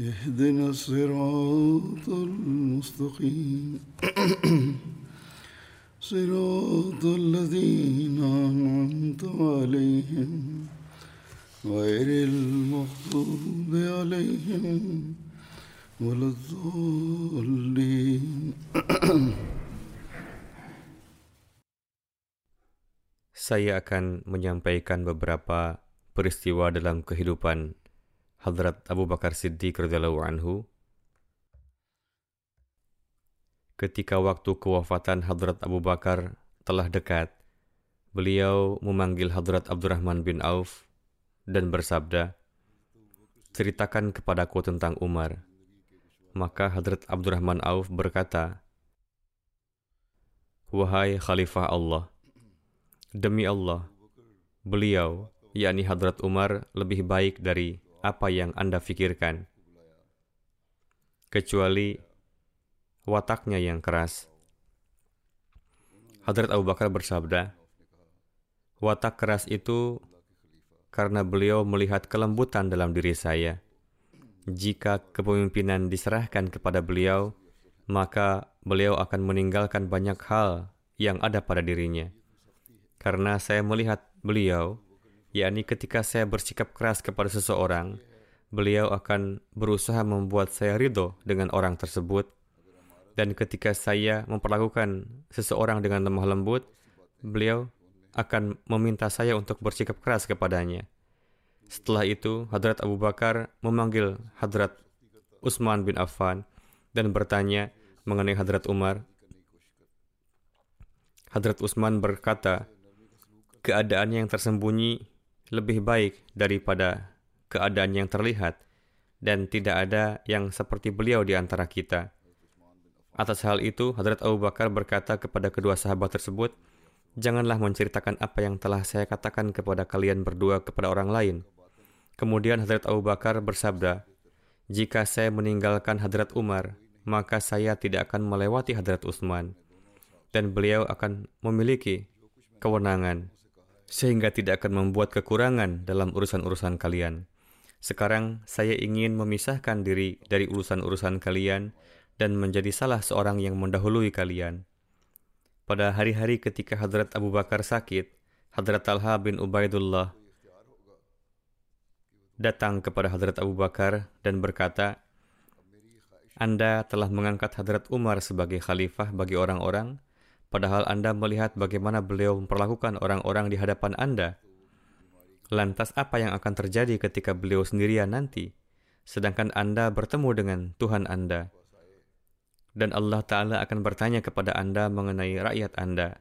اهدنا الصراط المستقيم صراط الذين أنعمت عليهم غير المغضوب عليهم ولا الضالين Saya akan menyampaikan beberapa peristiwa dalam kehidupan Hadrat Abu Bakar Siddiq radhiyallahu anhu ketika waktu kewafatan Hadrat Abu Bakar telah dekat, beliau memanggil Hadrat Abdurrahman bin Auf dan bersabda, Ceritakan kepadaku tentang Umar. Maka Hadrat Abdurrahman Auf berkata, Wahai Khalifah Allah, demi Allah, beliau, yakni Hadrat Umar, lebih baik dari apa yang Anda pikirkan. Kecuali wataknya yang keras. Hadrat Abu Bakar bersabda, Watak keras itu karena beliau melihat kelembutan dalam diri saya. Jika kepemimpinan diserahkan kepada beliau, maka beliau akan meninggalkan banyak hal yang ada pada dirinya. Karena saya melihat beliau, yakni ketika saya bersikap keras kepada seseorang, beliau akan berusaha membuat saya ridho dengan orang tersebut. Dan ketika saya memperlakukan seseorang dengan lemah lembut, beliau akan meminta saya untuk bersikap keras kepadanya. Setelah itu, Hadrat Abu Bakar memanggil Hadrat Utsman bin Affan dan bertanya mengenai Hadrat Umar. Hadrat Utsman berkata, keadaan yang tersembunyi lebih baik daripada keadaan yang terlihat, dan tidak ada yang seperti beliau di antara kita. Atas hal itu, Hadrat Abu Bakar berkata kepada kedua sahabat tersebut, Janganlah menceritakan apa yang telah saya katakan kepada kalian berdua kepada orang lain. Kemudian Hadrat Abu Bakar bersabda, Jika saya meninggalkan Hadrat Umar, maka saya tidak akan melewati Hadrat Utsman, dan beliau akan memiliki kewenangan, sehingga tidak akan membuat kekurangan dalam urusan-urusan kalian. Sekarang saya ingin memisahkan diri dari urusan-urusan kalian dan menjadi salah seorang yang mendahului kalian. Pada hari-hari ketika Hadrat Abu Bakar sakit, Hadrat Talha bin Ubaidullah datang kepada Hadrat Abu Bakar dan berkata, Anda telah mengangkat Hadrat Umar sebagai khalifah bagi orang-orang, padahal Anda melihat bagaimana beliau memperlakukan orang-orang di hadapan Anda. Lantas apa yang akan terjadi ketika beliau sendirian nanti, sedangkan Anda bertemu dengan Tuhan Anda? dan Allah Ta'ala akan bertanya kepada Anda mengenai rakyat Anda.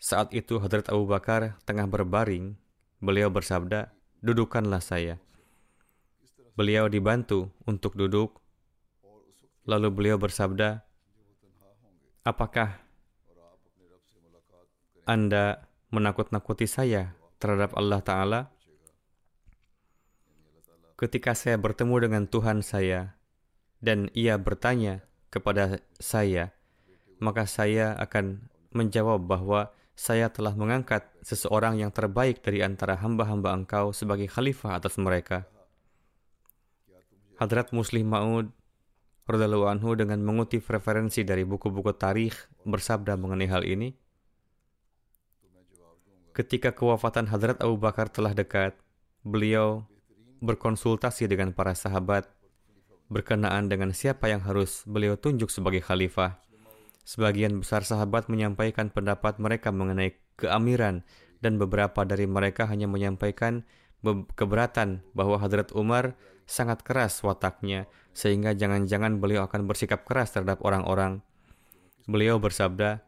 Saat itu Hadrat Abu Bakar tengah berbaring, beliau bersabda, dudukkanlah saya. Beliau dibantu untuk duduk, lalu beliau bersabda, apakah Anda menakut-nakuti saya terhadap Allah Ta'ala? Ketika saya bertemu dengan Tuhan saya, dan ia bertanya kepada saya, maka saya akan menjawab bahwa saya telah mengangkat seseorang yang terbaik dari antara hamba-hamba engkau sebagai khalifah atas mereka. Hadrat Muslim Ma'ud radhiyallahu anhu dengan mengutip referensi dari buku-buku tarikh bersabda mengenai hal ini. Ketika kewafatan Hadrat Abu Bakar telah dekat, beliau berkonsultasi dengan para sahabat berkenaan dengan siapa yang harus beliau tunjuk sebagai khalifah. Sebagian besar sahabat menyampaikan pendapat mereka mengenai keamiran dan beberapa dari mereka hanya menyampaikan keberatan bahwa Hadrat Umar sangat keras wataknya sehingga jangan-jangan beliau akan bersikap keras terhadap orang-orang. Beliau bersabda,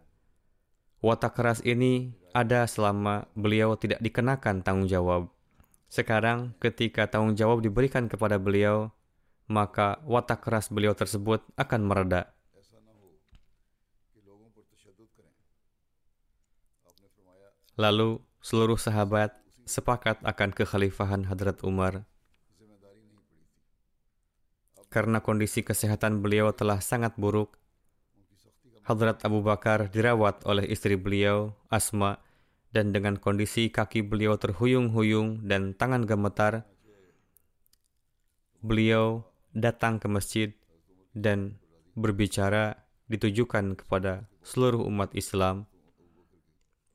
watak keras ini ada selama beliau tidak dikenakan tanggung jawab. Sekarang ketika tanggung jawab diberikan kepada beliau, maka watak keras beliau tersebut akan mereda. Lalu seluruh sahabat sepakat akan kekhalifahan Hadrat Umar. Karena kondisi kesehatan beliau telah sangat buruk, Hadrat Abu Bakar dirawat oleh istri beliau, Asma, dan dengan kondisi kaki beliau terhuyung-huyung dan tangan gemetar, beliau datang ke masjid dan berbicara ditujukan kepada seluruh umat Islam.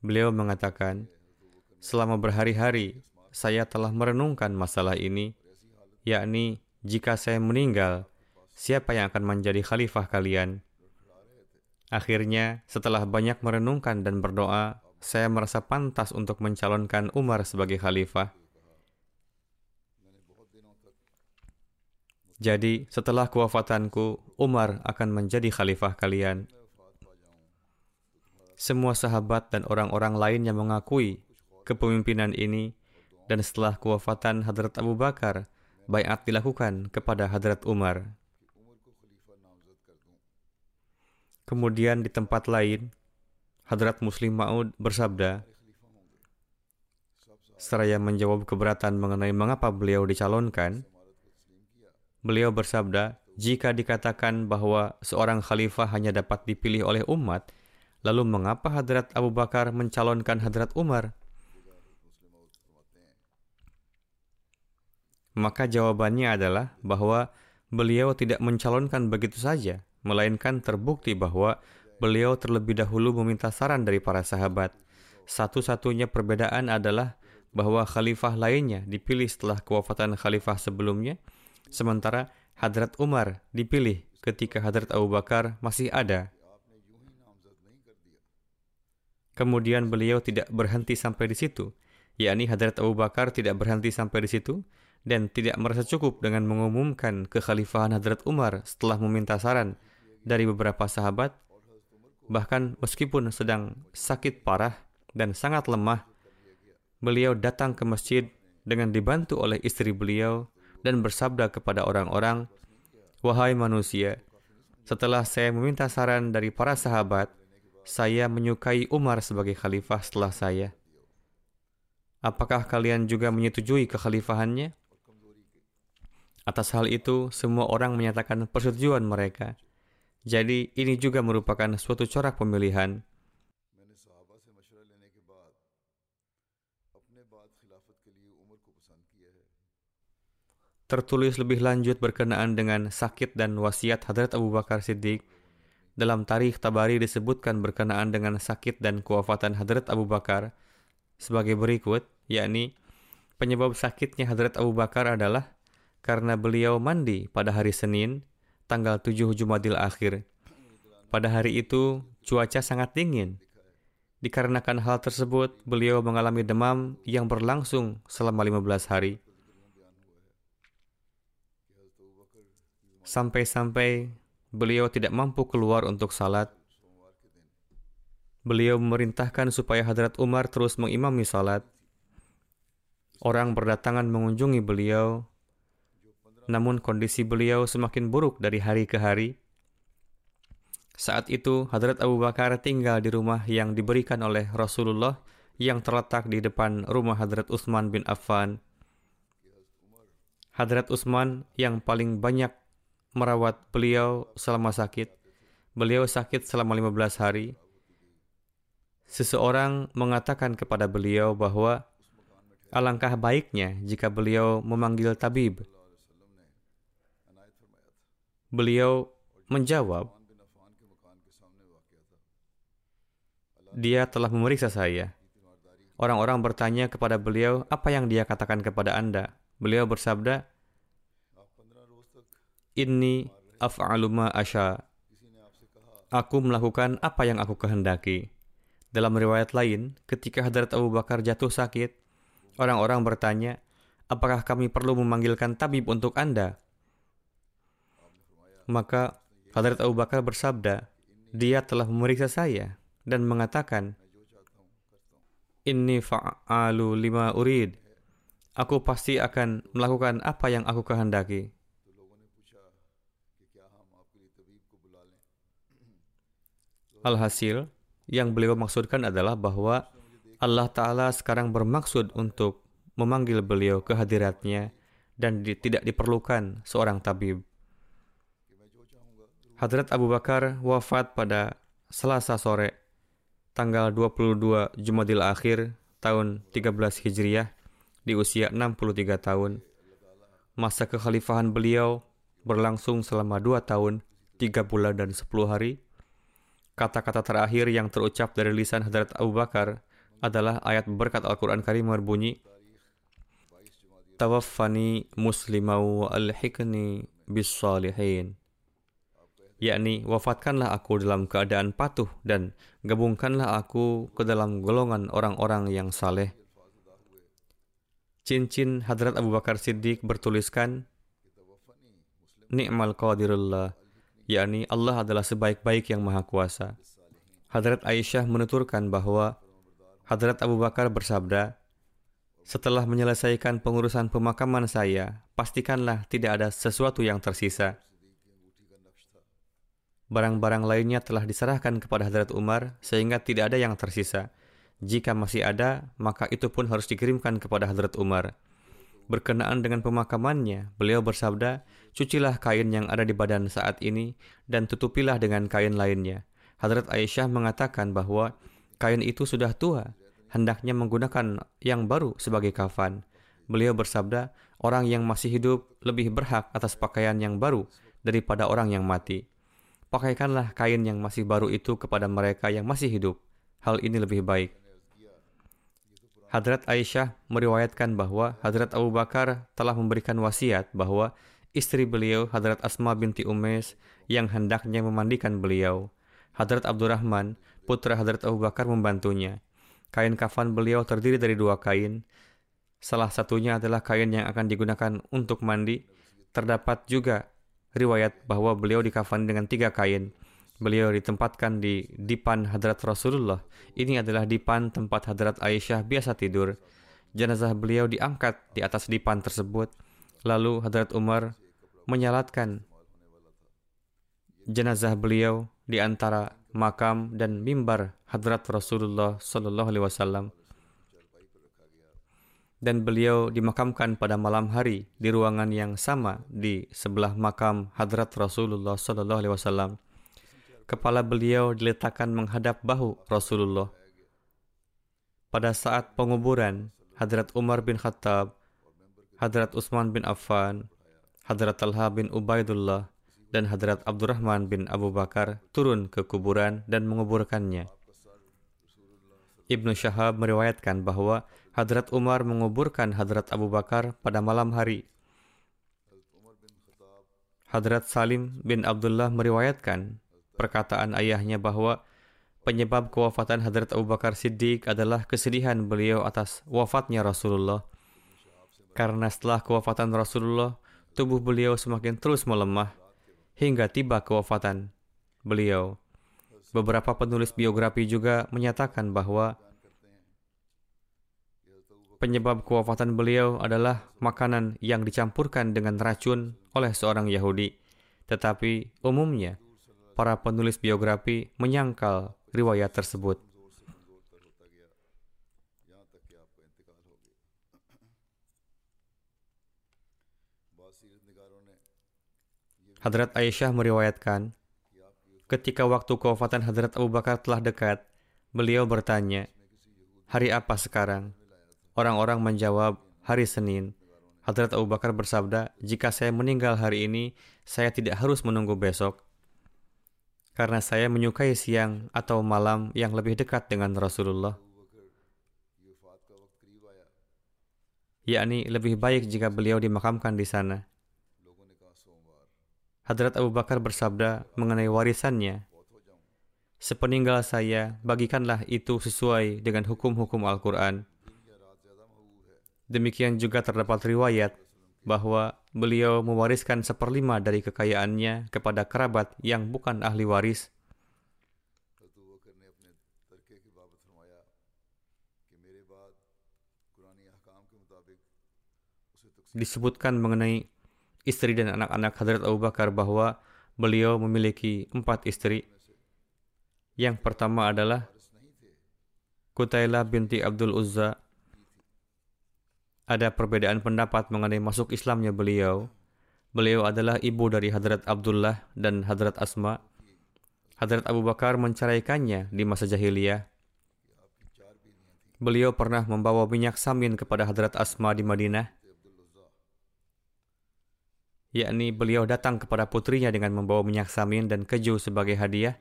Beliau mengatakan, selama berhari-hari saya telah merenungkan masalah ini, yakni jika saya meninggal, siapa yang akan menjadi khalifah kalian? Akhirnya, setelah banyak merenungkan dan berdoa, saya merasa pantas untuk mencalonkan Umar sebagai khalifah. Jadi, setelah kewafatanku, Umar akan menjadi khalifah kalian. Semua sahabat dan orang-orang lain yang mengakui kepemimpinan ini, dan setelah kewafatan Hadrat Abu Bakar, bayat dilakukan kepada Hadrat Umar. Kemudian di tempat lain, Hadrat Muslim Ma'ud bersabda, seraya menjawab keberatan mengenai mengapa beliau dicalonkan, beliau bersabda, jika dikatakan bahwa seorang khalifah hanya dapat dipilih oleh umat, lalu mengapa Hadrat Abu Bakar mencalonkan Hadrat Umar? Maka jawabannya adalah bahwa beliau tidak mencalonkan begitu saja, melainkan terbukti bahwa beliau terlebih dahulu meminta saran dari para sahabat. Satu-satunya perbedaan adalah bahwa khalifah lainnya dipilih setelah kewafatan khalifah sebelumnya, sementara Hadrat Umar dipilih ketika Hadrat Abu Bakar masih ada. Kemudian beliau tidak berhenti sampai di situ, yakni Hadrat Abu Bakar tidak berhenti sampai di situ, dan tidak merasa cukup dengan mengumumkan kekhalifahan Hadrat Umar setelah meminta saran dari beberapa sahabat, bahkan meskipun sedang sakit parah dan sangat lemah, beliau datang ke masjid dengan dibantu oleh istri beliau dan bersabda kepada orang-orang, Wahai manusia, setelah saya meminta saran dari para sahabat, saya menyukai Umar sebagai khalifah setelah saya. Apakah kalian juga menyetujui kekhalifahannya? Atas hal itu, semua orang menyatakan persetujuan mereka. Jadi ini juga merupakan suatu corak pemilihan. Tertulis lebih lanjut berkenaan dengan sakit dan wasiat Hadrat Abu Bakar Siddiq. Dalam tarikh Tabari disebutkan berkenaan dengan sakit dan kewafatan Hadrat Abu Bakar sebagai berikut, yakni penyebab sakitnya Hadrat Abu Bakar adalah karena beliau mandi pada hari Senin tanggal 7 Jumadil akhir. Pada hari itu, cuaca sangat dingin. Dikarenakan hal tersebut, beliau mengalami demam yang berlangsung selama 15 hari. Sampai-sampai beliau tidak mampu keluar untuk salat. Beliau memerintahkan supaya Hadrat Umar terus mengimami salat. Orang berdatangan mengunjungi beliau namun kondisi beliau semakin buruk dari hari ke hari. Saat itu, Hadrat Abu Bakar tinggal di rumah yang diberikan oleh Rasulullah yang terletak di depan rumah Hadrat Utsman bin Affan. Hadrat Utsman yang paling banyak merawat beliau selama sakit. Beliau sakit selama 15 hari. Seseorang mengatakan kepada beliau bahwa alangkah baiknya jika beliau memanggil tabib Beliau menjawab, dia telah memeriksa saya. Orang-orang bertanya kepada beliau, apa yang dia katakan kepada Anda? Beliau bersabda, Inni af'alu ma asya. Aku melakukan apa yang aku kehendaki. Dalam riwayat lain, ketika Hadrat Abu Bakar jatuh sakit, orang-orang bertanya, apakah kami perlu memanggilkan tabib untuk Anda? Maka Hadrat Abu Bakar bersabda, dia telah memeriksa saya dan mengatakan, Inni fa'alu lima urid. Aku pasti akan melakukan apa yang aku kehendaki. Alhasil, yang beliau maksudkan adalah bahwa Allah Ta'ala sekarang bermaksud untuk memanggil beliau ke hadiratnya dan di, tidak diperlukan seorang tabib. Hadrat Abu Bakar wafat pada Selasa sore, tanggal 22 Jumadil Akhir tahun 13 Hijriah di usia 63 tahun. Masa kekhalifahan beliau berlangsung selama 2 tahun, 3 bulan dan 10 hari Kata-kata terakhir yang terucap dari lisan Hadrat Abu Bakar adalah ayat berkat Al-Quran Karim berbunyi, Tawaffani muslimau wa alhikni bis salihin. Yakni, wafatkanlah aku dalam keadaan patuh dan gabungkanlah aku ke dalam golongan orang-orang yang saleh. Cincin Hadrat Abu Bakar Siddiq bertuliskan, Ni'mal qadirullah yakni Allah adalah sebaik-baik yang maha kuasa. Hadrat Aisyah menuturkan bahwa Hadrat Abu Bakar bersabda, setelah menyelesaikan pengurusan pemakaman saya, pastikanlah tidak ada sesuatu yang tersisa. Barang-barang lainnya telah diserahkan kepada Hadrat Umar sehingga tidak ada yang tersisa. Jika masih ada, maka itu pun harus dikirimkan kepada Hadrat Umar. Berkenaan dengan pemakamannya, beliau bersabda, Cucilah kain yang ada di badan saat ini dan tutupilah dengan kain lainnya. Hadrat Aisyah mengatakan bahwa kain itu sudah tua, hendaknya menggunakan yang baru sebagai kafan. Beliau bersabda, orang yang masih hidup lebih berhak atas pakaian yang baru daripada orang yang mati. Pakaikanlah kain yang masih baru itu kepada mereka yang masih hidup. Hal ini lebih baik. Hadrat Aisyah meriwayatkan bahwa Hadrat Abu Bakar telah memberikan wasiat bahwa istri beliau Hadrat Asma binti Umais yang hendaknya memandikan beliau. Hadrat Abdurrahman, putra Hadrat Abu Bakar membantunya. Kain kafan beliau terdiri dari dua kain. Salah satunya adalah kain yang akan digunakan untuk mandi. Terdapat juga riwayat bahwa beliau dikafan dengan tiga kain. Beliau ditempatkan di dipan Hadrat Rasulullah. Ini adalah dipan tempat Hadrat Aisyah biasa tidur. Jenazah beliau diangkat di atas dipan tersebut. Lalu Hadrat Umar menyalatkan jenazah beliau di antara makam dan mimbar hadrat Rasulullah Sallallahu Alaihi Wasallam dan beliau dimakamkan pada malam hari di ruangan yang sama di sebelah makam hadrat Rasulullah Sallallahu Alaihi Wasallam. Kepala beliau diletakkan menghadap bahu Rasulullah. Pada saat penguburan, Hadrat Umar bin Khattab, Hadrat Utsman bin Affan, Hadrat Talha bin Ubaidullah dan Hadrat Abdurrahman bin Abu Bakar turun ke kuburan dan menguburkannya. Ibnu Syahab meriwayatkan bahwa Hadrat Umar menguburkan Hadrat Abu Bakar pada malam hari. Hadrat Salim bin Abdullah meriwayatkan perkataan ayahnya bahwa penyebab kewafatan Hadrat Abu Bakar Siddiq adalah kesedihan beliau atas wafatnya Rasulullah. Karena setelah kewafatan Rasulullah, tubuh beliau semakin terus melemah hingga tiba kewafatan beliau. Beberapa penulis biografi juga menyatakan bahwa penyebab kewafatan beliau adalah makanan yang dicampurkan dengan racun oleh seorang Yahudi. Tetapi umumnya, para penulis biografi menyangkal riwayat tersebut. Hadrat Aisyah meriwayatkan, ketika waktu kewafatan Hadrat Abu Bakar telah dekat, beliau bertanya, hari apa sekarang? Orang-orang menjawab, hari Senin. Hadrat Abu Bakar bersabda, jika saya meninggal hari ini, saya tidak harus menunggu besok. Karena saya menyukai siang atau malam yang lebih dekat dengan Rasulullah. yakni lebih baik jika beliau dimakamkan di sana. Hadrat Abu Bakar bersabda mengenai warisannya, Sepeninggal saya, bagikanlah itu sesuai dengan hukum-hukum Al-Quran. Demikian juga terdapat riwayat bahwa beliau mewariskan seperlima dari kekayaannya kepada kerabat yang bukan ahli waris. Disebutkan mengenai istri dan anak-anak Hadrat Abu Bakar bahwa beliau memiliki empat istri. Yang pertama adalah Kutaila binti Abdul Uzza. Ada perbedaan pendapat mengenai masuk Islamnya beliau. Beliau adalah ibu dari Hadrat Abdullah dan Hadrat Asma. Hadrat Abu Bakar menceraikannya di masa jahiliyah. Beliau pernah membawa minyak samin kepada Hadrat Asma di Madinah yakni beliau datang kepada putrinya dengan membawa minyak samin dan keju sebagai hadiah,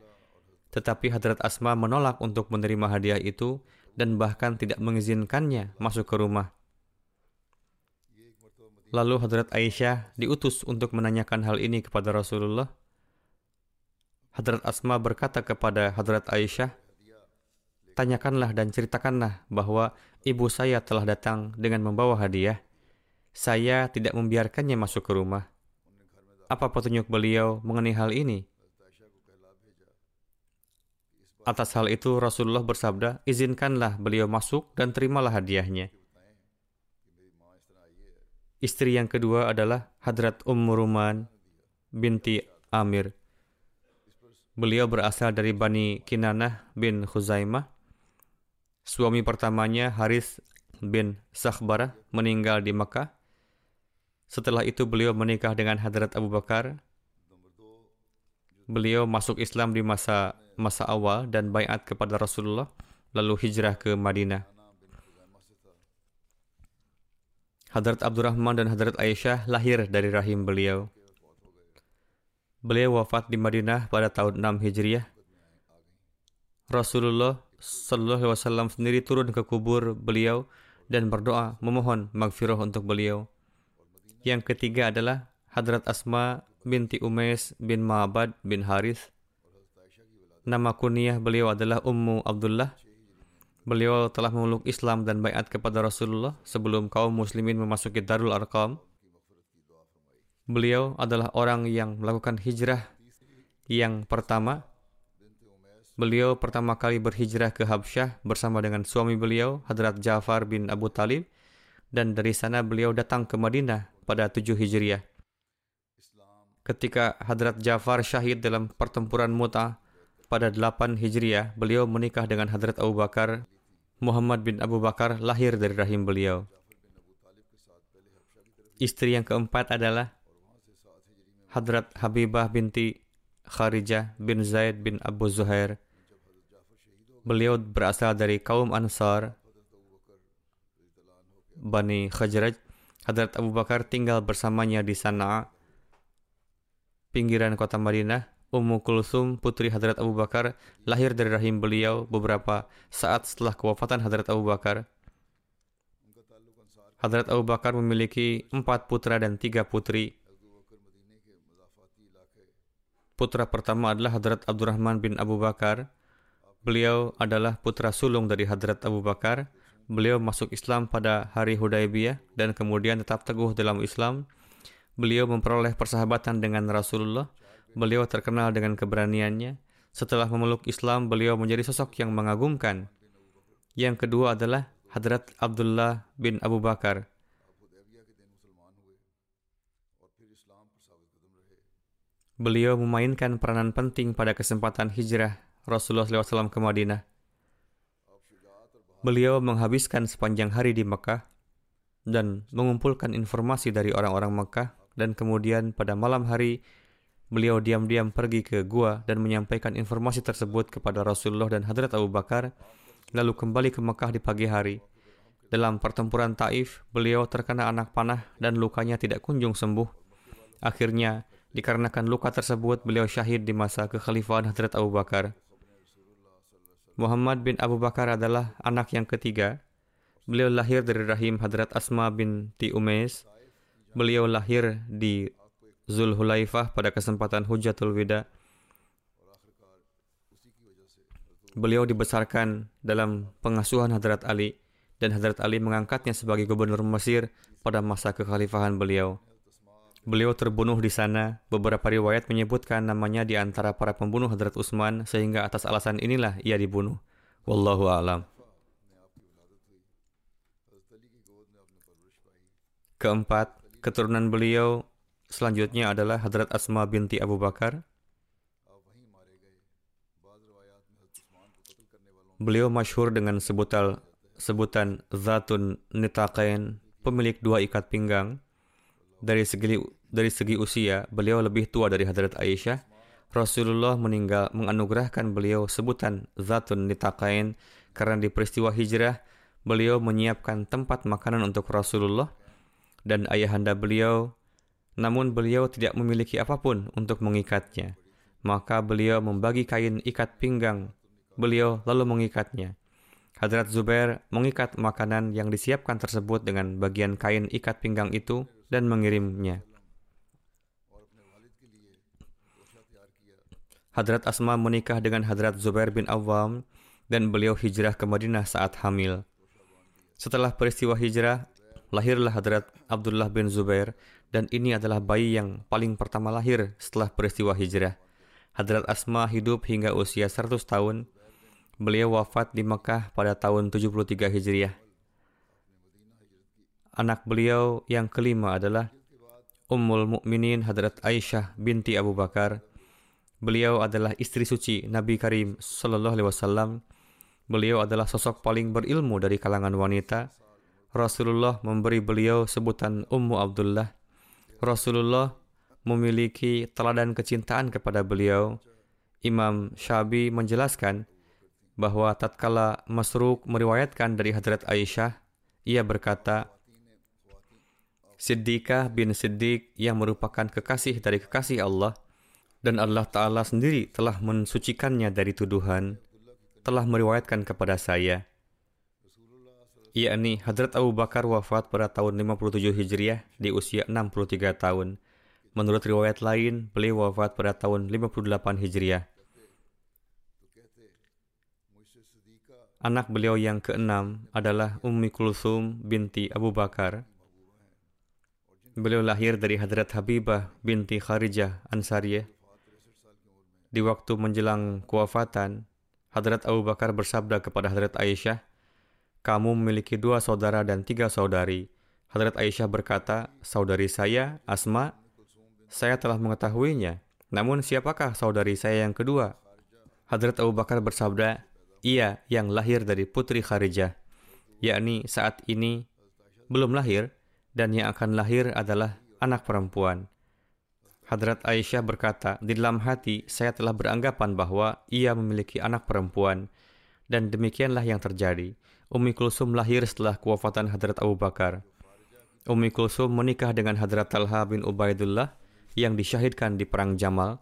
tetapi Hadrat Asma menolak untuk menerima hadiah itu dan bahkan tidak mengizinkannya masuk ke rumah. Lalu Hadrat Aisyah diutus untuk menanyakan hal ini kepada Rasulullah. Hadrat Asma berkata kepada Hadrat Aisyah, Tanyakanlah dan ceritakanlah bahwa ibu saya telah datang dengan membawa hadiah. Saya tidak membiarkannya masuk ke rumah. Apa petunjuk beliau mengenai hal ini? Atas hal itu Rasulullah bersabda, izinkanlah beliau masuk dan terimalah hadiahnya. Istri yang kedua adalah Hadrat Ummu Ruman binti Amir. Beliau berasal dari Bani Kinanah bin Khuzaimah. Suami pertamanya Haris bin Sakhbarah meninggal di Makkah. Setelah itu beliau menikah dengan Hadrat Abu Bakar. Beliau masuk Islam di masa masa awal dan bayat kepada Rasulullah, lalu hijrah ke Madinah. Hadrat Abdurrahman dan Hadrat Aisyah lahir dari rahim beliau. Beliau wafat di Madinah pada tahun 6 Hijriah. Rasulullah Sallallahu Alaihi Wasallam sendiri turun ke kubur beliau dan berdoa memohon magfirah untuk beliau. Yang ketiga adalah Hadrat Asma binti Umais bin Ma'bad bin Haris. Nama kunyah beliau adalah Ummu Abdullah. Beliau telah memeluk Islam dan bayat kepada Rasulullah sebelum kaum muslimin memasuki Darul Arqam. Beliau adalah orang yang melakukan hijrah yang pertama. Beliau pertama kali berhijrah ke Habsyah bersama dengan suami beliau, Hadrat Ja'far bin Abu Talib, dan dari sana beliau datang ke Madinah pada 7 Hijriah. Ketika Hadrat Jafar syahid dalam pertempuran Muta pada 8 Hijriah, beliau menikah dengan Hadrat Abu Bakar. Muhammad bin Abu Bakar lahir dari rahim beliau. Istri yang keempat adalah Hadrat Habibah binti Kharijah bin Zaid bin Abu Zuhair. Beliau berasal dari kaum Ansar, Bani Khajraj Hadrat Abu Bakar tinggal bersamanya di Sana'a, pinggiran kota Madinah. Ummu Kulsum, putri Hadrat Abu Bakar, lahir dari rahim beliau beberapa saat setelah kewafatan Hadrat Abu Bakar. Hadrat Abu Bakar memiliki empat putra dan tiga putri. Putra pertama adalah Hadrat Abdurrahman bin Abu Bakar. Beliau adalah putra sulung dari Hadrat Abu Bakar Beliau masuk Islam pada hari Hudaybiyah dan kemudian tetap teguh dalam Islam. Beliau memperoleh persahabatan dengan Rasulullah. Beliau terkenal dengan keberaniannya. Setelah memeluk Islam, beliau menjadi sosok yang mengagumkan. Yang kedua adalah Hadrat Abdullah bin Abu Bakar. Beliau memainkan peranan penting pada kesempatan hijrah Rasulullah SAW ke Madinah. Beliau menghabiskan sepanjang hari di Mekah dan mengumpulkan informasi dari orang-orang Mekah dan kemudian pada malam hari beliau diam-diam pergi ke gua dan menyampaikan informasi tersebut kepada Rasulullah dan Hadrat Abu Bakar lalu kembali ke Mekah di pagi hari. Dalam pertempuran Taif, beliau terkena anak panah dan lukanya tidak kunjung sembuh. Akhirnya, dikarenakan luka tersebut, beliau syahid di masa kekhalifahan Hadrat Abu Bakar. Muhammad bin Abu Bakar adalah anak yang ketiga. Beliau lahir dari rahim Hadrat Asma binti Umais. Beliau lahir di Zulhulaifah pada kesempatan Hujatul Wida. Beliau dibesarkan dalam pengasuhan Hadrat Ali dan Hadrat Ali mengangkatnya sebagai gubernur Mesir pada masa kekhalifahan beliau. Beliau terbunuh di sana. Beberapa riwayat menyebutkan namanya di antara para pembunuh Hadrat Utsman sehingga atas alasan inilah ia dibunuh. Wallahu a'lam. Keempat, keturunan beliau selanjutnya adalah Hadrat Asma binti Abu Bakar. Beliau masyhur dengan sebutan sebutan Zatun Nitaqain, pemilik dua ikat pinggang. Dari segi dari segi usia, beliau lebih tua dari Hadrat Aisyah. Rasulullah meninggal menganugerahkan beliau sebutan Zatun Nitaqain karena di peristiwa hijrah beliau menyiapkan tempat makanan untuk Rasulullah dan ayahanda beliau namun beliau tidak memiliki apa pun untuk mengikatnya. Maka beliau membagi kain ikat pinggang Beliau lalu mengikatnya. Hadrat Zubair mengikat makanan yang disiapkan tersebut dengan bagian kain ikat pinggang itu dan mengirimnya. Hadrat Asma menikah dengan Hadrat Zubair bin Awam dan beliau hijrah ke Madinah saat hamil. Setelah peristiwa hijrah, lahirlah Hadrat Abdullah bin Zubair dan ini adalah bayi yang paling pertama lahir setelah peristiwa hijrah. Hadrat Asma hidup hingga usia 100 tahun Beliau wafat di Mekah pada tahun 73 Hijriah. Anak beliau yang kelima adalah Ummul Mukminin Hadrat Aisyah binti Abu Bakar. Beliau adalah istri suci Nabi Karim Sallallahu Alaihi Wasallam. Beliau adalah sosok paling berilmu dari kalangan wanita. Rasulullah memberi beliau sebutan Ummu Abdullah. Rasulullah memiliki teladan kecintaan kepada beliau. Imam Syabi menjelaskan bahwa tatkala Masruq meriwayatkan dari Hadrat Aisyah, ia berkata, Siddiqah bin Siddiq yang merupakan kekasih dari kekasih Allah dan Allah Ta'ala sendiri telah mensucikannya dari tuduhan, telah meriwayatkan kepada saya, yakni Hadrat Abu Bakar wafat pada tahun 57 Hijriah di usia 63 tahun. Menurut riwayat lain, beliau wafat pada tahun 58 Hijriah. Anak beliau yang keenam adalah Ummi Kulsum binti Abu Bakar. Beliau lahir dari Hadrat Habibah binti Kharijah Ansariyah. Di waktu menjelang kewafatan, Hadrat Abu Bakar bersabda kepada Hadrat Aisyah, kamu memiliki dua saudara dan tiga saudari. Hadrat Aisyah berkata, saudari saya, Asma, saya telah mengetahuinya. Namun siapakah saudari saya yang kedua? Hadrat Abu Bakar bersabda, ia yang lahir dari putri Kharijah, yakni saat ini belum lahir dan yang akan lahir adalah anak perempuan. Hadrat Aisyah berkata, di dalam hati saya telah beranggapan bahwa ia memiliki anak perempuan dan demikianlah yang terjadi. Ummi Kulsum lahir setelah kewafatan Hadrat Abu Bakar. Ummi Kulsum menikah dengan Hadrat Talha bin Ubaidullah yang disyahidkan di Perang Jamal.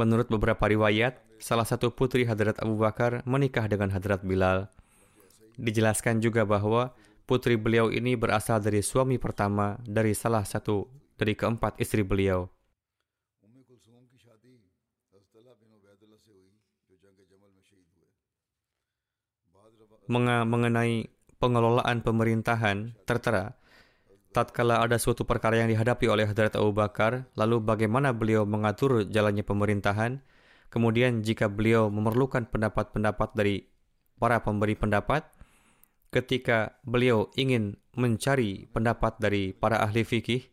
Menurut beberapa riwayat, salah satu putri Hadrat Abu Bakar menikah dengan Hadrat Bilal. Dijelaskan juga bahwa putri beliau ini berasal dari suami pertama dari salah satu dari keempat istri beliau. Mengenai pengelolaan pemerintahan, tertera, tatkala ada suatu perkara yang dihadapi oleh Hadrat Abu Bakar, lalu bagaimana beliau mengatur jalannya pemerintahan, Kemudian jika beliau memerlukan pendapat-pendapat dari para pemberi pendapat, ketika beliau ingin mencari pendapat dari para ahli fikih,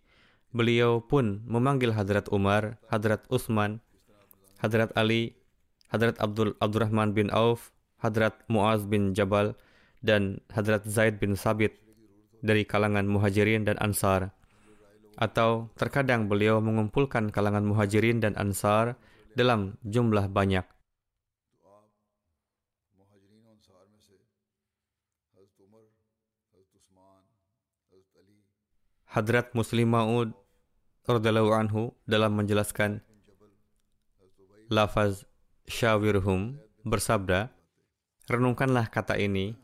beliau pun memanggil Hadrat Umar, Hadrat Utsman, Hadrat Ali, Hadrat Abdul Abdurrahman bin Auf, Hadrat Muaz bin Jabal, dan Hadrat Zaid bin Sabit dari kalangan muhajirin dan ansar. Atau terkadang beliau mengumpulkan kalangan muhajirin dan ansar dalam jumlah banyak. Hadrat Muslim Ma'ud radhiyallahu anhu dalam menjelaskan lafaz syawirhum bersabda, renungkanlah kata ini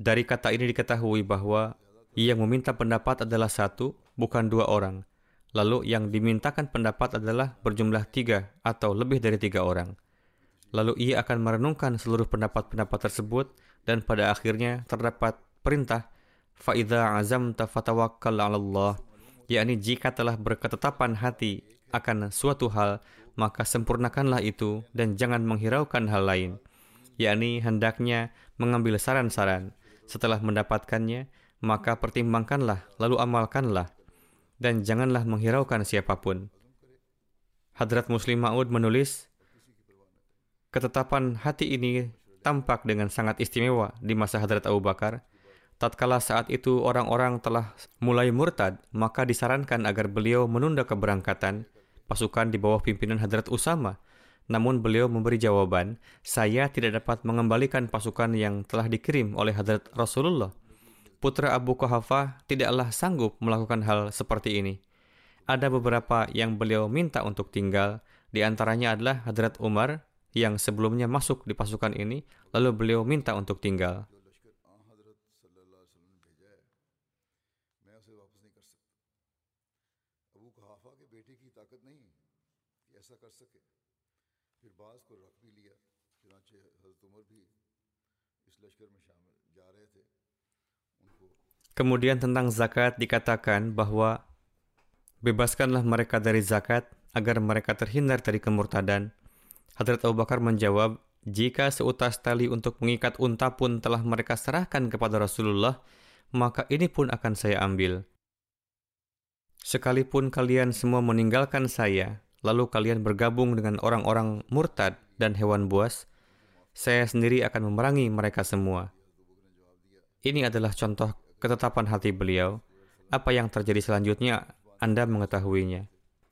Dari kata ini diketahui bahwa yang meminta pendapat adalah satu, bukan dua orang. Lalu yang dimintakan pendapat adalah berjumlah tiga atau lebih dari tiga orang. Lalu ia akan merenungkan seluruh pendapat-pendapat tersebut dan pada akhirnya terdapat perintah faida azam tafatawakkal Allah yakni jika telah berketetapan hati akan suatu hal maka sempurnakanlah itu dan jangan menghiraukan hal lain yakni hendaknya mengambil saran-saran setelah mendapatkannya maka pertimbangkanlah lalu amalkanlah dan janganlah menghiraukan siapa pun. Hadrat Muslim Ma'ud menulis, ketetapan hati ini tampak dengan sangat istimewa di masa Hadrat Abu Bakar. Tatkala saat itu orang-orang telah mulai murtad, maka disarankan agar beliau menunda keberangkatan pasukan di bawah pimpinan Hadrat Usama. Namun beliau memberi jawaban, saya tidak dapat mengembalikan pasukan yang telah dikirim oleh Hadrat Rasulullah putra Abu Quhafah tidaklah sanggup melakukan hal seperti ini. Ada beberapa yang beliau minta untuk tinggal, di antaranya adalah Hadrat Umar yang sebelumnya masuk di pasukan ini, lalu beliau minta untuk tinggal. Kemudian tentang zakat dikatakan bahwa bebaskanlah mereka dari zakat agar mereka terhindar dari kemurtadan. Hadrat Abu Bakar menjawab, jika seutas tali untuk mengikat unta pun telah mereka serahkan kepada Rasulullah, maka ini pun akan saya ambil. Sekalipun kalian semua meninggalkan saya, lalu kalian bergabung dengan orang-orang murtad dan hewan buas, saya sendiri akan memerangi mereka semua. Ini adalah contoh ketetapan hati beliau, apa yang terjadi selanjutnya Anda mengetahuinya.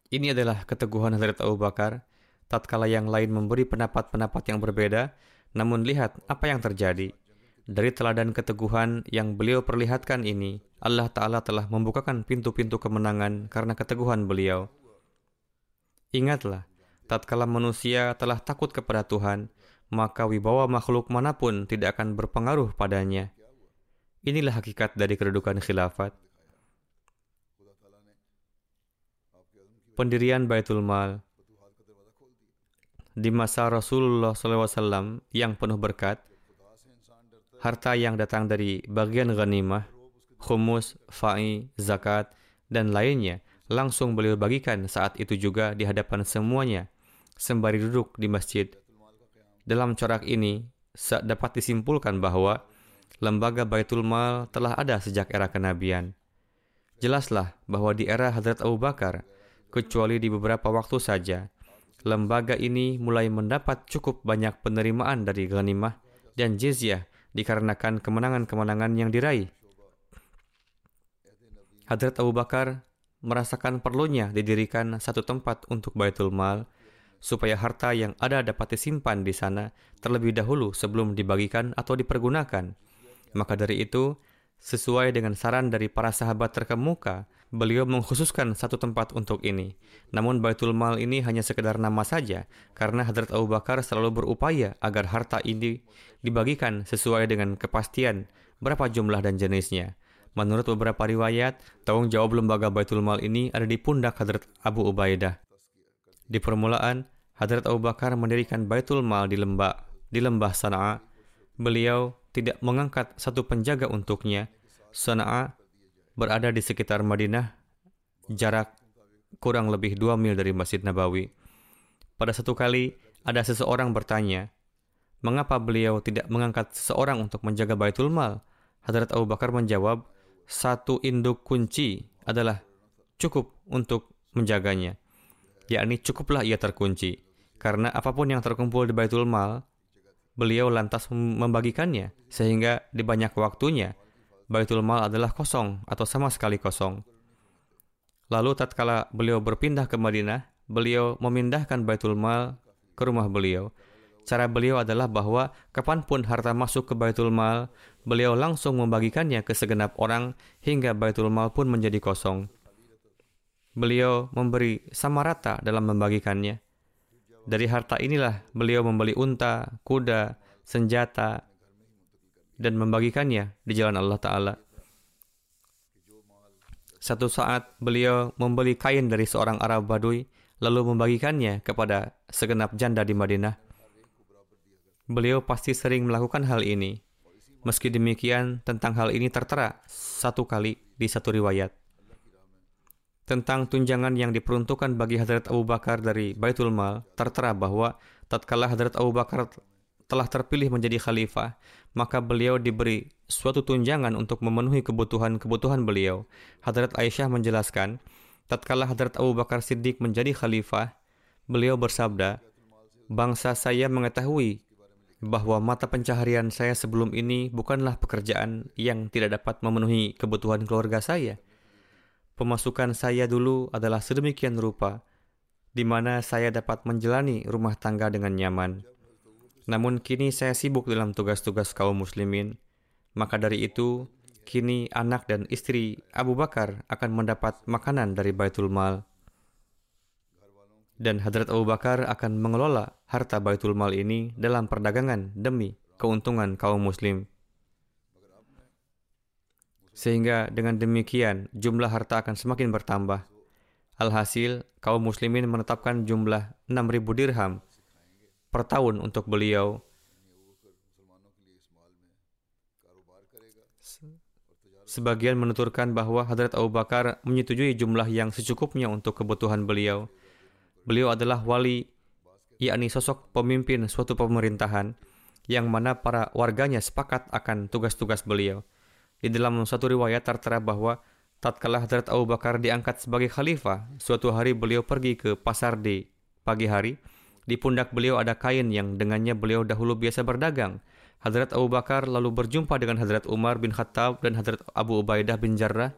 Ini adalah keteguhan Hazrat Abu Bakar, tatkala yang lain memberi pendapat-pendapat yang berbeda, namun lihat apa yang terjadi. Dari teladan keteguhan yang beliau perlihatkan ini, Allah Ta'ala telah membukakan pintu-pintu kemenangan karena keteguhan beliau. Ingatlah, tatkala manusia telah takut kepada Tuhan, maka wibawa makhluk mana pun tidak akan berpengaruh padanya. Inilah hakikat dari kedudukan khilafat. Pendirian Baitul Mal di masa Rasulullah SAW yang penuh berkat, harta yang datang dari bagian ghanimah, khumus, fa'i, zakat, dan lainnya langsung beliau bagikan saat itu juga di hadapan semuanya, sembari duduk di masjid. Dalam corak ini, dapat disimpulkan bahwa lembaga Baitul Mal telah ada sejak era kenabian. Jelaslah bahwa di era Hadrat Abu Bakar, kecuali di beberapa waktu saja, lembaga ini mulai mendapat cukup banyak penerimaan dari ghanimah dan jizyah dikarenakan kemenangan-kemenangan yang diraih. Hadrat Abu Bakar merasakan perlunya didirikan satu tempat untuk Baitul Mal supaya harta yang ada dapat disimpan di sana terlebih dahulu sebelum dibagikan atau dipergunakan. Maka dari itu, sesuai dengan saran dari para sahabat terkemuka, beliau mengkhususkan satu tempat untuk ini. Namun Baitul Mal ini hanya sekedar nama saja, karena Hadrat Abu Bakar selalu berupaya agar harta ini dibagikan sesuai dengan kepastian berapa jumlah dan jenisnya. Menurut beberapa riwayat, tanggung jawab lembaga Baitul Mal ini ada di pundak Hadrat Abu Ubaidah. Di permulaan, Hadrat Abu Bakar mendirikan Baitul Mal di lembah di lembah Sana'a. Beliau tidak mengangkat satu penjaga untuknya. Sana'a berada di sekitar Madinah, jarak kurang lebih dua mil dari Masjid Nabawi. Pada satu kali, ada seseorang bertanya, mengapa beliau tidak mengangkat seseorang untuk menjaga Baitul Mal? Hadrat Abu Bakar menjawab, satu induk kunci adalah cukup untuk menjaganya. Yakni cukuplah ia terkunci. Karena apa pun yang terkumpul di Baitul Mal beliau lantas membagikannya, sehingga di banyak waktunya, Baitul Mal adalah kosong atau sama sekali kosong. Lalu tatkala beliau berpindah ke Madinah, beliau memindahkan Baitul Mal ke rumah beliau. Cara beliau adalah bahwa kapan pun harta masuk ke Baitul Mal, beliau langsung membagikannya ke segenap orang hingga Baitul Mal pun menjadi kosong. Beliau memberi sama rata dalam membagikannya. Dari harta inilah beliau membeli unta, kuda, senjata, dan membagikannya di jalan Allah Ta'ala. Satu saat beliau membeli kain dari seorang Arab Badui lalu membagikannya kepada segenap janda di Madinah. Beliau pasti sering melakukan hal ini. Meski demikian, tentang hal ini tertera satu kali di satu riwayat. Tentang tunjangan yang diperuntukkan bagi Hadrat Abu Bakar dari Baitul Mal, tertera bahwa tatkala Hadrat Abu Bakar telah terpilih menjadi khalifah, maka beliau diberi suatu tunjangan untuk memenuhi kebutuhan-kebutuhan beliau. Hadrat Aisyah menjelaskan, tatkala Hadrat Abu Bakar Siddiq menjadi khalifah, beliau bersabda, Bangsa saya mengetahui bahwa mata pencaharian saya sebelum ini bukanlah pekerjaan yang tidak dapat memenuhi kebutuhan keluarga saya. Pemasukan saya dulu adalah sedemikian rupa, di mana saya dapat menjalani rumah tangga dengan nyaman. Namun kini saya sibuk dalam tugas-tugas kaum muslimin. Maka dari itu, kini anak dan istri Abu Bakar akan mendapat makanan dari Baitul Mal. Dan Hadrat Abu Bakar akan mengelola harta Baitul Mal ini dalam perdagangan demi keuntungan kaum muslim. Sehingga dengan demikian jumlah harta akan semakin bertambah. Alhasil, kaum muslimin menetapkan jumlah 6.000 dirham per tahun untuk beliau. Sebagian menuturkan bahwa Hadrat Abu Bakar menyetujui jumlah yang secukupnya untuk kebutuhan beliau. Beliau adalah wali, yakni sosok pemimpin suatu pemerintahan, yang mana para warganya sepakat akan tugas-tugas beliau. Di dalam satu riwayat tertera bahwa tatkala Hadrat Abu Bakar diangkat sebagai khalifah, suatu hari beliau pergi ke pasar di pagi hari. Di pundak beliau ada kain yang dengannya beliau dahulu biasa berdagang. Hadrat Abu Bakar lalu berjumpa dengan Hadrat Umar bin Khattab dan Hadrat Abu Ubaidah bin Jarrah.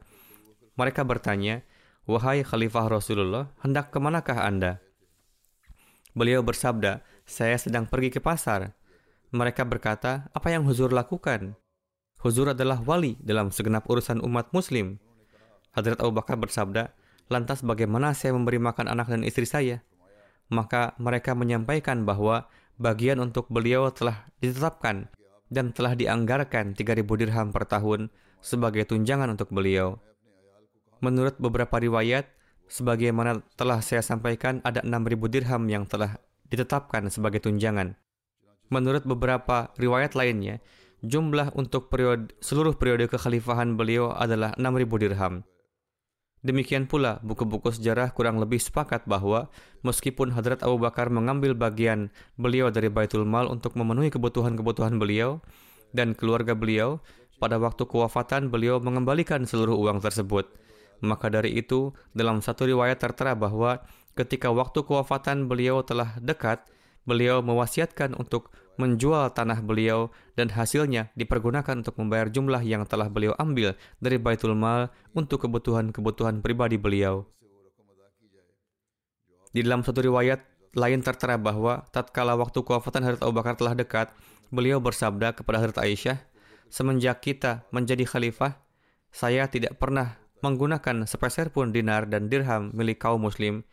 Mereka bertanya, Wahai Khalifah Rasulullah, hendak ke manakah Anda? Beliau bersabda, saya sedang pergi ke pasar. Mereka berkata, apa yang Huzur lakukan? Huzur adalah wali dalam segenap urusan umat muslim. Hadrat Abu Bakar bersabda, lantas bagaimana saya memberi makan anak dan istri saya? Maka mereka menyampaikan bahwa bagian untuk beliau telah ditetapkan dan telah dianggarkan 3.000 dirham per tahun sebagai tunjangan untuk beliau. Menurut beberapa riwayat, sebagaimana telah saya sampaikan ada 6.000 dirham yang telah ditetapkan sebagai tunjangan. Menurut beberapa riwayat lainnya, jumlah untuk periode, seluruh periode kekhalifahan beliau adalah 6.000 dirham. Demikian pula, buku-buku sejarah kurang lebih sepakat bahwa meskipun Hadrat Abu Bakar mengambil bagian beliau dari Baitul Mal untuk memenuhi kebutuhan-kebutuhan beliau dan keluarga beliau, pada waktu kewafatan beliau mengembalikan seluruh uang tersebut. Maka dari itu, dalam satu riwayat tertera bahwa ketika waktu kewafatan beliau telah dekat, beliau mewasiatkan untuk menjual tanah beliau dan hasilnya dipergunakan untuk membayar jumlah yang telah beliau ambil dari Baitul Mal untuk kebutuhan-kebutuhan pribadi beliau. Di dalam satu riwayat lain tertera bahwa tatkala waktu kewafatan Hadrat Abu Bakar telah dekat, beliau bersabda kepada Hadrat Aisyah, "Semenjak kita menjadi khalifah, saya tidak pernah menggunakan sepeser pun dinar dan dirham milik kaum muslim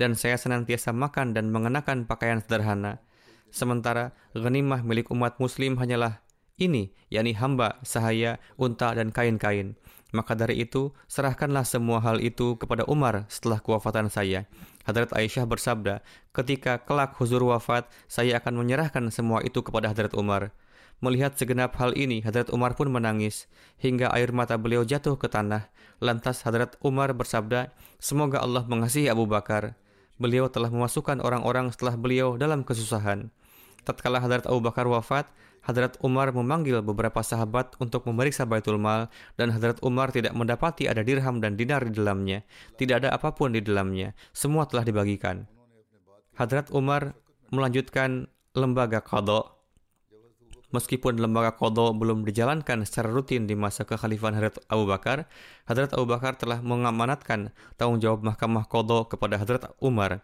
dan saya senantiasa makan dan mengenakan pakaian sederhana." Sementara ghanimah milik umat muslim hanyalah ini, yakni hamba, sahaya, unta, dan kain-kain. Maka dari itu, serahkanlah semua hal itu kepada Umar setelah kewafatan saya. Hadrat Aisyah bersabda, ketika kelak huzur wafat, saya akan menyerahkan semua itu kepada Hadrat Umar. Melihat segenap hal ini, Hadrat Umar pun menangis, hingga air mata beliau jatuh ke tanah. Lantas Hadrat Umar bersabda, semoga Allah mengasihi Abu Bakar. Beliau telah memasukkan orang-orang setelah beliau dalam kesusahan. Tatkala Hadrat Abu Bakar wafat, Hadrat Umar memanggil beberapa sahabat untuk memeriksa Baitul Mal dan Hadrat Umar tidak mendapati ada dirham dan dinar di dalamnya. Tidak ada apa pun di dalamnya. Semua telah dibagikan. Hadrat Umar melanjutkan lembaga qadha. Meskipun lembaga qadha belum dijalankan secara rutin di masa kekhalifahan Hadrat Abu Bakar, Hadrat Abu Bakar telah mengamanatkan tanggung jawab mahkamah qadha kepada Hadrat Umar.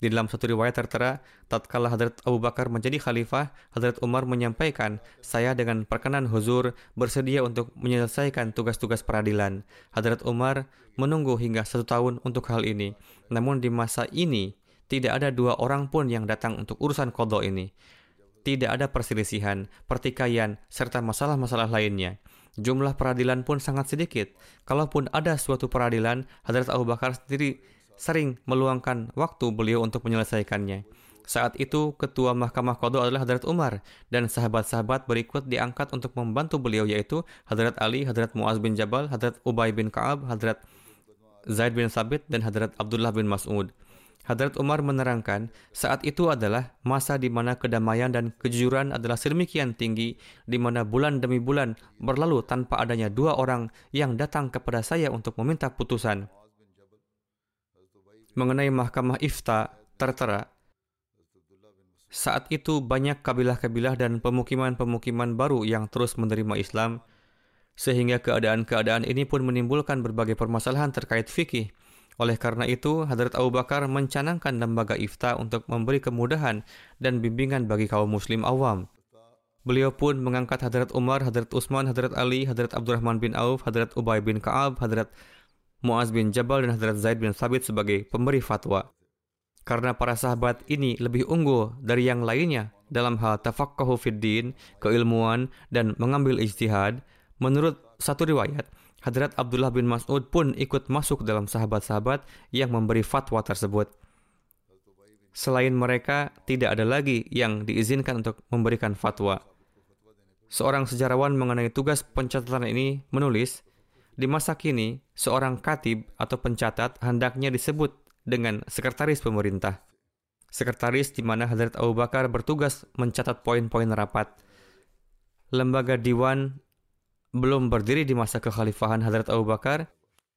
Di dalam satu riwayat tertera, tatkala Hadrat Abu Bakar menjadi khalifah, Hadrat Umar menyampaikan, saya dengan perkenan huzur bersedia untuk menyelesaikan tugas-tugas peradilan. Hadrat Umar menunggu hingga satu tahun untuk hal ini. Namun di masa ini, tidak ada dua orang pun yang datang untuk urusan kodok ini. Tidak ada perselisihan, pertikaian, serta masalah-masalah lainnya. Jumlah peradilan pun sangat sedikit. Kalaupun ada suatu peradilan, Hadrat Abu Bakar sendiri sering meluangkan waktu beliau untuk menyelesaikannya. Saat itu, ketua Mahkamah Qadha adalah Hadrat Umar, dan sahabat-sahabat berikut diangkat untuk membantu beliau yaitu Hadrat Ali, Hadrat Muaz bin Jabal, Hadrat Ubay bin Ka'ab, Hadrat Zaid bin Sabit, dan Hadrat Abdullah bin Mas'ud. Hadrat Umar menerangkan, saat itu adalah masa di mana kedamaian dan kejujuran adalah sedemikian tinggi, di mana bulan demi bulan berlalu tanpa adanya dua orang yang datang kepada saya untuk meminta putusan. Mengenai mahkamah ifta, tertera, saat itu banyak kabilah-kabilah dan pemukiman-pemukiman baru yang terus menerima Islam, sehingga keadaan-keadaan ini pun menimbulkan berbagai permasalahan terkait fikih, oleh karena itu, Hadrat Abu Bakar mencanangkan lembaga ifta untuk memberi kemudahan dan bimbingan bagi kaum muslim awam. Beliau pun mengangkat Hadrat Umar, Hadrat Utsman, Hadrat Ali, Hadrat Abdurrahman bin Auf, Hadrat Ubay bin Ka'ab, Hadrat Muaz bin Jabal, dan Hadrat Zaid bin Sabit sebagai pemberi fatwa. Karena para sahabat ini lebih unggul dari yang lainnya dalam hal tafakkahu fid din, keilmuan, dan mengambil ijtihad, menurut satu riwayat, Hadrat Abdullah bin Mas'ud pun ikut masuk dalam sahabat-sahabat yang memberi fatwa tersebut. Selain mereka, tidak ada lagi yang diizinkan untuk memberikan fatwa. Seorang sejarawan mengenai tugas pencatatan ini menulis, di masa kini, seorang katib atau pencatat hendaknya disebut dengan sekretaris pemerintah. Sekretaris di mana Hadrat Abu Bakar bertugas mencatat poin-poin rapat. Lembaga Diwan belum berdiri di masa kekhalifahan Hadrat Abu Bakar,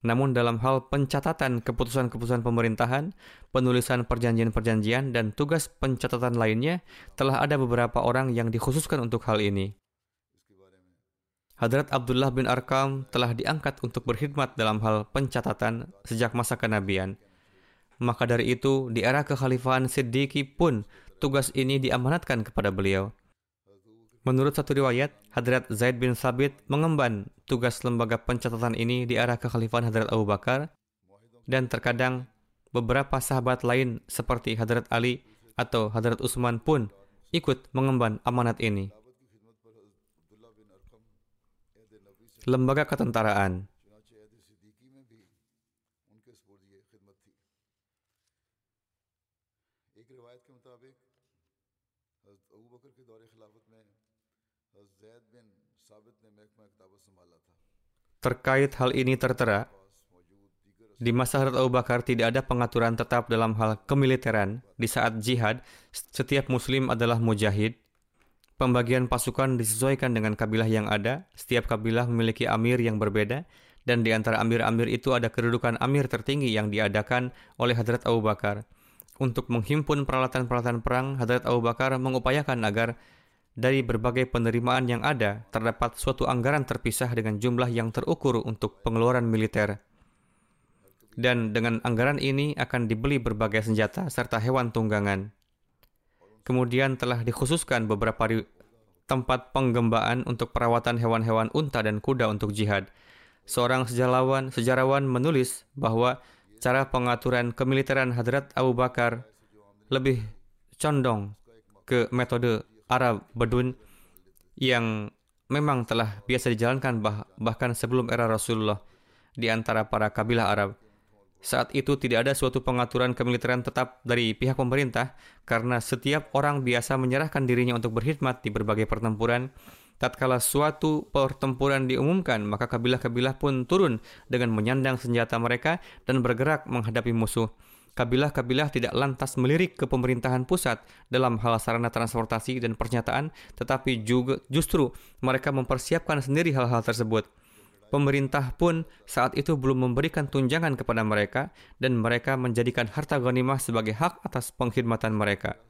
namun dalam hal pencatatan keputusan-keputusan pemerintahan, penulisan perjanjian-perjanjian, dan tugas pencatatan lainnya, telah ada beberapa orang yang dikhususkan untuk hal ini. Hadrat Abdullah bin Arkam telah diangkat untuk berkhidmat dalam hal pencatatan sejak masa kenabian. Maka dari itu, di era kekhalifahan Siddiqi pun tugas ini diamanatkan kepada beliau. Menurut satu riwayat, Hadrat Zaid bin Sabit mengemban tugas lembaga pencatatan ini di arah kekhalifahan Hadrat Abu Bakar, dan terkadang beberapa sahabat lain seperti Hadrat Ali atau Hadrat Utsman pun ikut mengemban amanat ini. Lembaga Ketentaraan Terkait hal ini tertera, di masa Hadrat Abu Bakar tidak ada pengaturan tetap dalam hal kemiliteran. Di saat jihad, setiap muslim adalah mujahid. Pembagian pasukan disesuaikan dengan kabilah yang ada. Setiap kabilah memiliki amir yang berbeda. Dan di antara amir-amir itu ada kedudukan amir tertinggi yang diadakan oleh Hadrat Abu Bakar. Untuk menghimpun peralatan-peralatan perang, Hadrat Abu Bakar mengupayakan agar dari berbagai penerimaan yang ada, terdapat suatu anggaran terpisah dengan jumlah yang terukur untuk pengeluaran militer. Dan dengan anggaran ini akan dibeli berbagai senjata serta hewan tunggangan. Kemudian telah dikhususkan beberapa tempat penggembaan untuk perawatan hewan-hewan unta dan kuda untuk jihad. Seorang sejarawan, sejarawan menulis bahwa cara pengaturan kemiliteran Hadrat Abu Bakar lebih condong ke metode Arab Bedun yang memang telah biasa dijalankan bah bahkan sebelum era Rasulullah di antara para kabilah Arab. Saat itu tidak ada suatu pengaturan kemiliteran tetap dari pihak pemerintah karena setiap orang biasa menyerahkan dirinya untuk berkhidmat di berbagai pertempuran. Tatkala suatu pertempuran diumumkan, maka kabilah-kabilah pun turun dengan menyandang senjata mereka dan bergerak menghadapi musuh kabilah-kabilah tidak lantas melirik ke pemerintahan pusat dalam hal sarana transportasi dan pernyataan, tetapi juga justru mereka mempersiapkan sendiri hal-hal tersebut. Pemerintah pun saat itu belum memberikan tunjangan kepada mereka dan mereka menjadikan harta ghanimah sebagai hak atas pengkhidmatan mereka.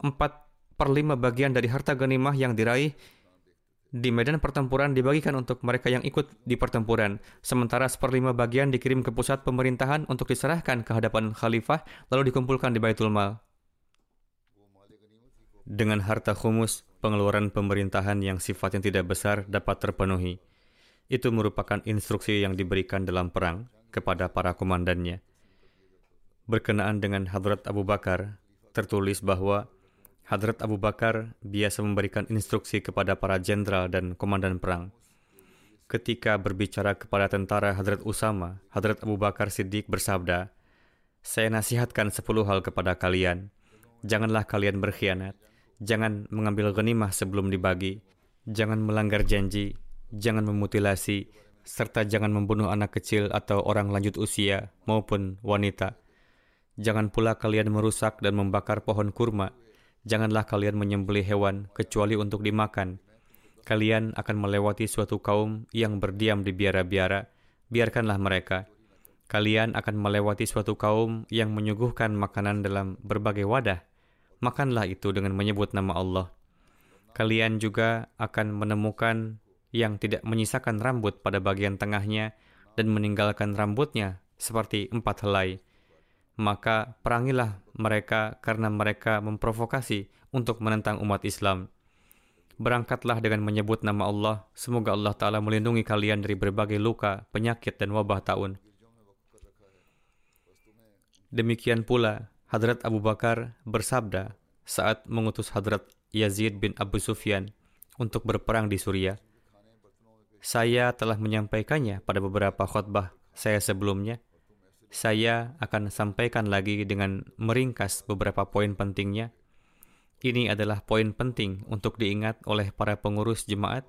Empat per lima bagian dari harta ghanimah yang diraih di medan pertempuran dibagikan untuk mereka yang ikut di pertempuran, sementara seperlima bagian dikirim ke pusat pemerintahan untuk diserahkan ke hadapan khalifah lalu dikumpulkan di Baitul Mal. Dengan harta khumus, pengeluaran pemerintahan yang sifatnya tidak besar dapat terpenuhi. Itu merupakan instruksi yang diberikan dalam perang kepada para komandannya. Berkenaan dengan Hadrat Abu Bakar, tertulis bahwa Hadrat Abu Bakar biasa memberikan instruksi kepada para jenderal dan komandan perang. Ketika berbicara kepada tentara Hadrat Usama, Hadrat Abu Bakar Siddiq bersabda, Saya nasihatkan sepuluh hal kepada kalian. Janganlah kalian berkhianat. Jangan mengambil genimah sebelum dibagi. Jangan melanggar janji. Jangan memutilasi. Serta jangan membunuh anak kecil atau orang lanjut usia maupun wanita. Jangan pula kalian merusak dan membakar pohon kurma. Janganlah kalian menyembelih hewan kecuali untuk dimakan kalian akan melewati suatu kaum yang berdiam di biara-biara, biarkanlah mereka. Kalian akan melewati suatu kaum yang menyuguhkan makanan dalam berbagai wadah. Makanlah itu dengan menyebut nama Allah. Kalian juga akan menemukan yang tidak menyisakan rambut pada bagian tengahnya dan meninggalkan rambutnya seperti empat helai. Maka perangilah mereka karena mereka memprovokasi untuk menentang umat Islam. Berangkatlah dengan menyebut nama Allah. Semoga Allah Ta'ala melindungi kalian dari berbagai luka, penyakit, dan wabah tahun. Demikian pula, Hadrat Abu Bakar bersabda saat mengutus Hadrat Yazid bin Abu Sufyan untuk berperang di Suriah. Saya telah menyampaikannya pada beberapa khutbah saya sebelumnya. Saya akan sampaikan lagi dengan meringkas beberapa poin pentingnya ini adalah poin penting untuk diingat oleh para pengurus jemaat.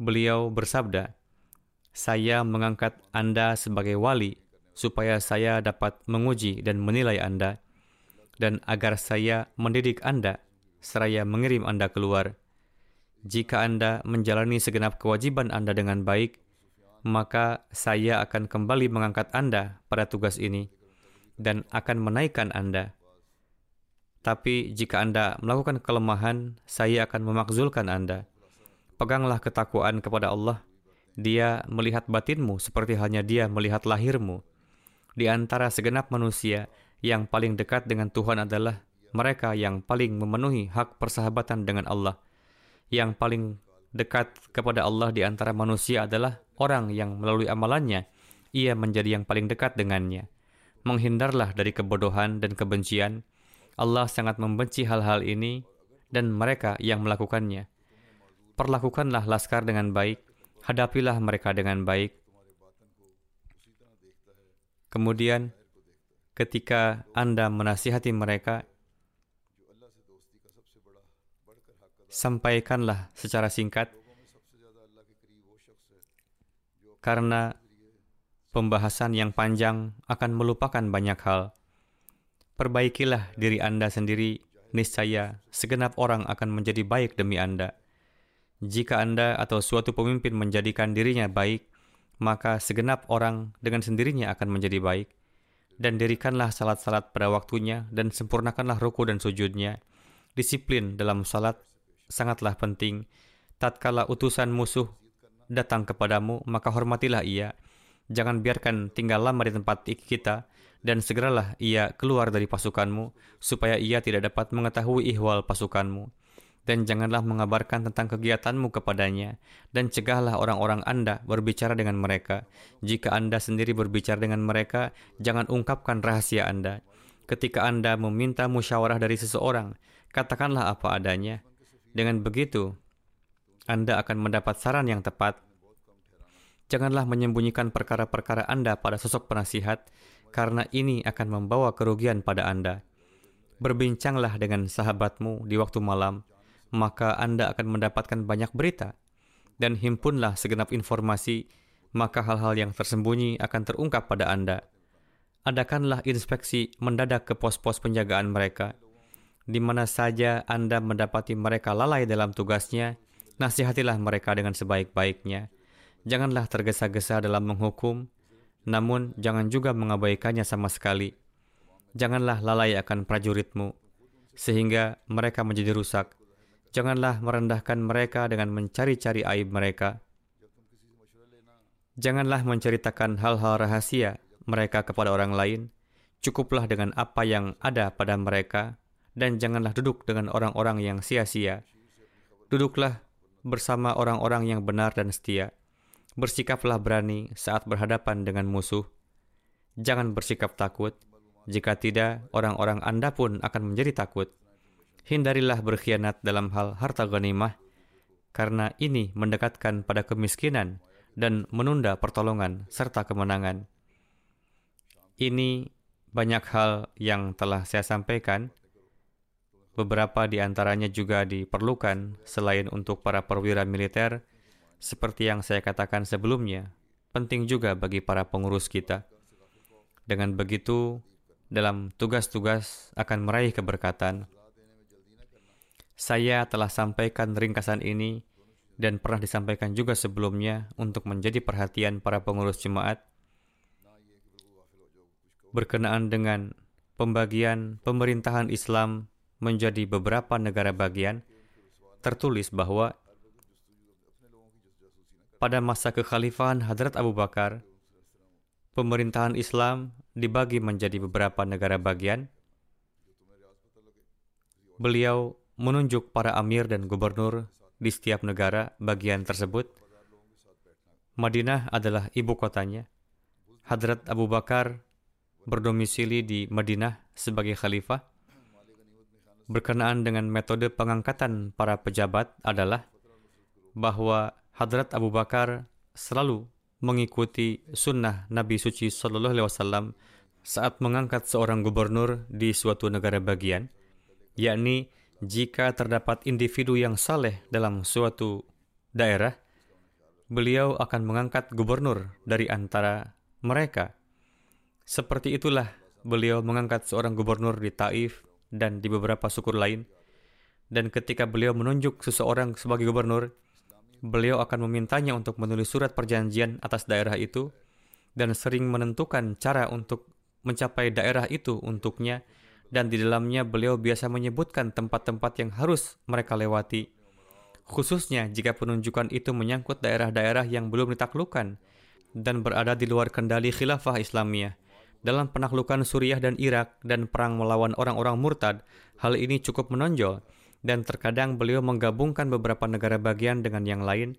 Beliau bersabda, "Saya mengangkat Anda sebagai wali supaya saya dapat menguji dan menilai Anda, dan agar saya mendidik Anda seraya mengirim Anda keluar. Jika Anda menjalani segenap kewajiban Anda dengan baik, maka saya akan kembali mengangkat Anda pada tugas ini dan akan menaikkan Anda." Tapi jika Anda melakukan kelemahan, saya akan memakzulkan Anda. Peganglah ketakwaan kepada Allah. Dia melihat batinmu seperti halnya dia melihat lahirmu. Di antara segenap manusia, yang paling dekat dengan Tuhan adalah mereka yang paling memenuhi hak persahabatan dengan Allah. Yang paling dekat kepada Allah di antara manusia adalah orang yang melalui amalannya, ia menjadi yang paling dekat dengannya. Menghindarlah dari kebodohan dan kebencian, Allah sangat membenci hal-hal ini dan mereka yang melakukannya. Perlakukanlah laskar dengan baik, hadapilah mereka dengan baik. Kemudian, ketika Anda menasihati mereka, sampaikanlah secara singkat, karena pembahasan yang panjang akan melupakan banyak hal. Perbaikilah diri Anda sendiri, niscaya segenap orang akan menjadi baik demi Anda. Jika Anda atau suatu pemimpin menjadikan dirinya baik, maka segenap orang dengan sendirinya akan menjadi baik. Dan dirikanlah salat-salat pada waktunya dan sempurnakanlah ruku dan sujudnya. Disiplin dalam salat sangatlah penting. Tatkala utusan musuh datang kepadamu, maka hormatilah ia. Jangan biarkan tinggal lama di tempat kita, dan segeralah ia keluar dari pasukanmu, supaya ia tidak dapat mengetahui ihwal pasukanmu. Dan janganlah mengabarkan tentang kegiatanmu kepadanya, dan cegahlah orang-orang Anda berbicara dengan mereka. Jika Anda sendiri berbicara dengan mereka, jangan ungkapkan rahasia Anda. Ketika Anda meminta musyawarah dari seseorang, katakanlah apa adanya. Dengan begitu, Anda akan mendapat saran yang tepat. Janganlah menyembunyikan perkara-perkara Anda pada sosok penasihat, karena ini akan membawa kerugian pada Anda. Berbincanglah dengan sahabatmu di waktu malam, maka Anda akan mendapatkan banyak berita. Dan himpunlah segenap informasi, maka hal-hal yang tersembunyi akan terungkap pada Anda. Adakanlah inspeksi mendadak ke pos-pos penjagaan mereka. Di mana saja Anda mendapati mereka lalai dalam tugasnya, nasihatilah mereka dengan sebaik-baiknya. Janganlah tergesa-gesa dalam menghukum, namun jangan juga mengabaikannya sama sekali. Janganlah lalai akan prajuritmu, sehingga mereka menjadi rusak. Janganlah merendahkan mereka dengan mencari-cari aib mereka. Janganlah menceritakan hal-hal rahasia mereka kepada orang lain. Cukuplah dengan apa yang ada pada mereka, dan janganlah duduk dengan orang-orang yang sia-sia. Duduklah bersama orang-orang yang benar dan setia Bersikaplah berani saat berhadapan dengan musuh. Jangan bersikap takut. Jika tidak, orang-orang Anda pun akan menjadi takut. hindarilah berkhianat dalam hal harta ghanimah, karena ini mendekatkan pada kemiskinan dan menunda pertolongan serta kemenangan. Ini banyak hal yang telah saya sampaikan. Beberapa di antaranya juga diperlukan selain untuk para perwira militer, seperti yang saya katakan sebelumnya, penting juga bagi para pengurus kita. Dengan begitu, dalam tugas-tugas akan meraih keberkatan. Saya telah sampaikan ringkasan ini dan pernah disampaikan juga sebelumnya untuk menjadi perhatian para pengurus jemaat berkenaan dengan pembagian pemerintahan Islam menjadi beberapa negara bagian tertulis bahwa pada masa kekhalifahan Hadrat Abu Bakar pemerintahan Islam dibagi menjadi beberapa negara bagian beliau menunjuk para amir dan gubernur di setiap negara bagian tersebut. Madinah adalah ibu kotanya. Hadrat Abu Bakar berdomisili di Madinah sebagai khalifah. Berkenaan dengan metode pengangkatan para pejabat adalah bahwa Hadrat Abu Bakar selalu mengikuti sunnah Nabi Suci Sallallahu Alaihi Wasallam saat mengangkat seorang gubernur di suatu negara bagian, yakni jika terdapat individu yang saleh dalam suatu daerah, beliau akan mengangkat gubernur dari antara mereka. Seperti itulah beliau mengangkat seorang gubernur di Taif dan di beberapa suku lain. Dan ketika beliau menunjuk seseorang sebagai gubernur, beliau akan memintanya untuk menulis surat perjanjian atas daerah itu dan sering menentukan cara untuk mencapai daerah itu untuknya dan di dalamnya beliau biasa menyebutkan tempat-tempat yang harus mereka lewati, khususnya jika penunjukan itu menyangkut daerah-daerah yang belum ditaklukkan dan berada di luar kendali khilafah Islamiyah. Dalam penaklukan Suriah dan Irak dan perang melawan orang-orang murtad, hal ini cukup menonjol dan terkadang beliau menggabungkan beberapa negara bagian dengan yang lain,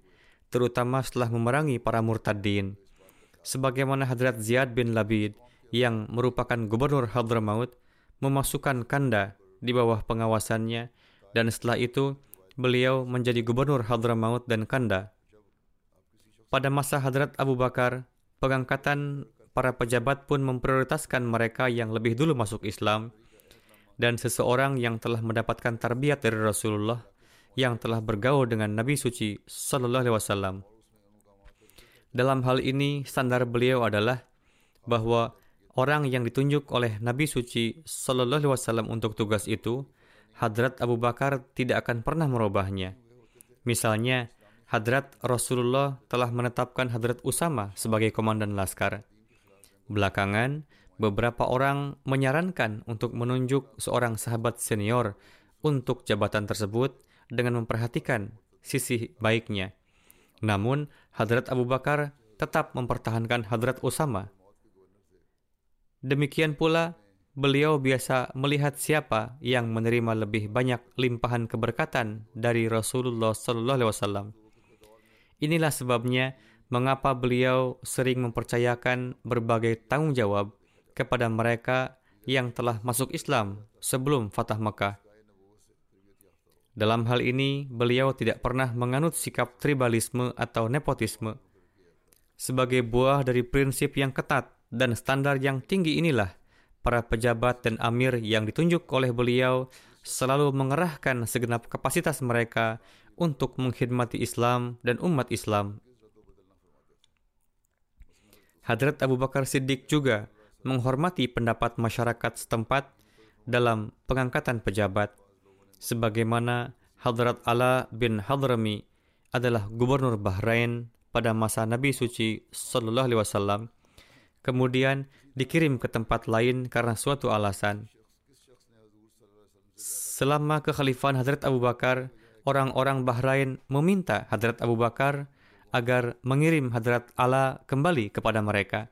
terutama setelah memerangi para murtadin. Sebagaimana Hadrat Ziyad bin Labid yang merupakan gubernur Hadramaut, memasukkan Kanda di bawah pengawasannya dan setelah itu beliau menjadi gubernur Hadramaut dan Kanda. Pada masa Hadrat Abu Bakar, pengangkatan para pejabat pun memprioritaskan mereka yang lebih dulu masuk Islam dan seseorang yang telah mendapatkan tarbiyat dari Rasulullah yang telah bergaul dengan Nabi suci sallallahu alaihi wasallam. Dalam hal ini standar beliau adalah bahwa orang yang ditunjuk oleh Nabi suci Shallallahu Alaihi Wasallam untuk tugas itu, Hadrat Abu Bakar tidak akan pernah merubahnya. Misalnya, Hadrat Rasulullah telah menetapkan Hadrat Usama sebagai komandan laskar. Belakangan, beberapa orang menyarankan untuk menunjuk seorang sahabat senior untuk jabatan tersebut dengan memperhatikan sisi baiknya. Namun, Hadrat Abu Bakar tetap mempertahankan Hadrat Usama Demikian pula, beliau biasa melihat siapa yang menerima lebih banyak limpahan keberkatan dari Rasulullah Wasallam. Inilah sebabnya mengapa beliau sering mempercayakan berbagai tanggung jawab kepada mereka yang telah masuk Islam sebelum Fatah Mekah. Dalam hal ini, beliau tidak pernah menganut sikap tribalisme atau nepotisme. Sebagai buah dari prinsip yang ketat dan standar yang tinggi inilah para pejabat dan amir yang ditunjuk oleh beliau selalu mengerahkan segenap kapasitas mereka untuk mengkhidmati Islam dan umat Islam. Hadrat Abu Bakar Siddiq juga menghormati pendapat masyarakat setempat dalam pengangkatan pejabat, sebagaimana Hadrat Ala bin Hadrami adalah gubernur Bahrain pada masa Nabi suci Sallallahu Alaihi Wasallam kemudian dikirim ke tempat lain karena suatu alasan. Selama kekhalifahan Hadrat Abu Bakar, orang-orang Bahrain meminta Hadrat Abu Bakar agar mengirim Hadrat Ala kembali kepada mereka.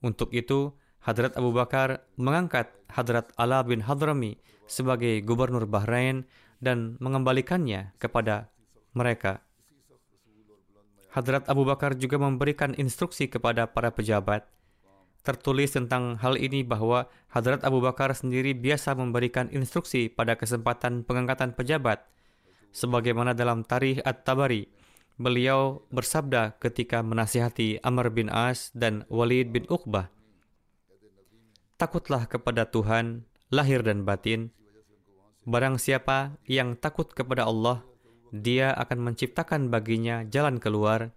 Untuk itu, Hadrat Abu Bakar mengangkat Hadrat Ala bin Hadrami sebagai gubernur Bahrain dan mengembalikannya kepada mereka. Hadrat Abu Bakar juga memberikan instruksi kepada para pejabat tertulis tentang hal ini bahwa Hadrat Abu Bakar sendiri biasa memberikan instruksi pada kesempatan pengangkatan pejabat. Sebagaimana dalam Tarikh At-Tabari, beliau bersabda ketika menasihati Amr bin As dan Walid bin Uqbah, Takutlah kepada Tuhan, lahir dan batin. Barang siapa yang takut kepada Allah, dia akan menciptakan baginya jalan keluar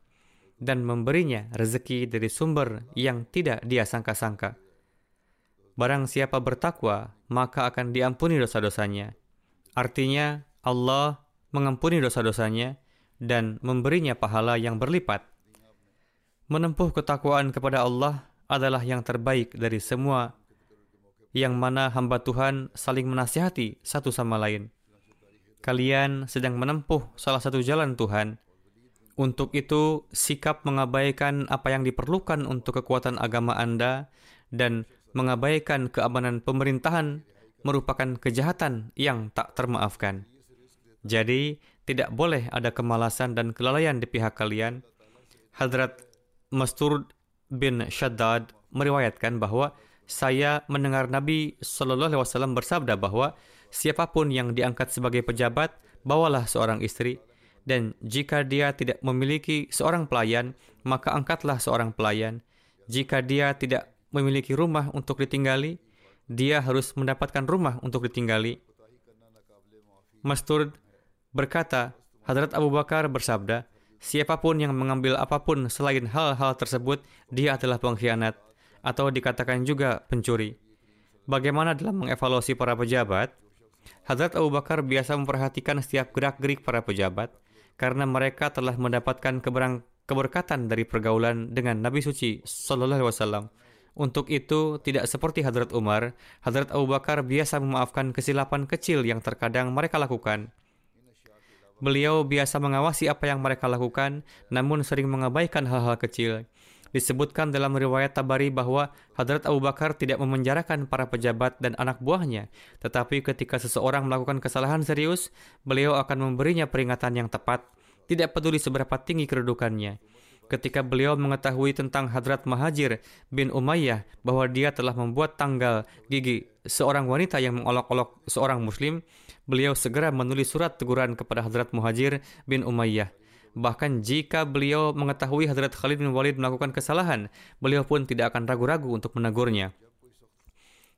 dan memberinya rezeki dari sumber yang tidak dia sangka-sangka. Barang siapa bertakwa, maka akan diampuni dosa-dosanya. Artinya, Allah mengampuni dosa-dosanya dan memberinya pahala yang berlipat. Menempuh ketakwaan kepada Allah adalah yang terbaik dari semua yang mana hamba Tuhan saling menasihati satu sama lain. Kalian sedang menempuh salah satu jalan Tuhan. Untuk itu, sikap mengabaikan apa yang diperlukan untuk kekuatan agama Anda dan mengabaikan keamanan pemerintahan merupakan kejahatan yang tak termaafkan. Jadi, tidak boleh ada kemalasan dan kelalaian di pihak kalian. Hadrat Mastur bin Shaddad meriwayatkan bahwa saya mendengar Nabi Shallallahu Alaihi Wasallam bersabda bahwa siapa pun yang diangkat sebagai pejabat, bawalah seorang istri, dan jika dia tidak memiliki seorang pelayan, maka angkatlah seorang pelayan. Jika dia tidak memiliki rumah untuk ditinggali, dia harus mendapatkan rumah untuk ditinggali. Mastur berkata, Hadrat Abu Bakar bersabda, siapa pun yang mengambil apa pun selain hal-hal tersebut, dia adalah pengkhianat atau dikatakan juga pencuri. Bagaimana dalam mengevaluasi para pejabat? Hadrat Abu Bakar biasa memperhatikan setiap gerak-gerik para pejabat karena mereka telah mendapatkan keberang, keberkatan dari pergaulan dengan Nabi suci sallallahu. Untuk itu, tidak seperti Hadrat Umar, Hadrat Abu Bakar biasa memaafkan kesilapan kecil yang terkadang mereka lakukan. Beliau biasa mengawasi apa yang mereka lakukan, namun sering mengabaikan hal-hal kecil. Disebutkan dalam riwayat Tabari bahwa Hadrat Abu Bakar tidak memenjarakan para pejabat dan anak buahnya, tetapi ketika seseorang melakukan kesalahan serius, beliau akan memberinya peringatan yang tepat, tidak peduli seberapa tinggi kedudukannya. Ketika beliau mengetahui tentang Hadrat Mahajir bin Umayyah bahwa dia telah membuat tanggal gigi seorang wanita yang mengolok-olok seorang muslim, beliau segera menulis surat teguran kepada Hadrat Muhajir bin Umayyah. Bahkan jika beliau mengetahui Hadrat Khalid bin Walid melakukan kesalahan, beliau pun tidak akan ragu-ragu untuk menegurnya.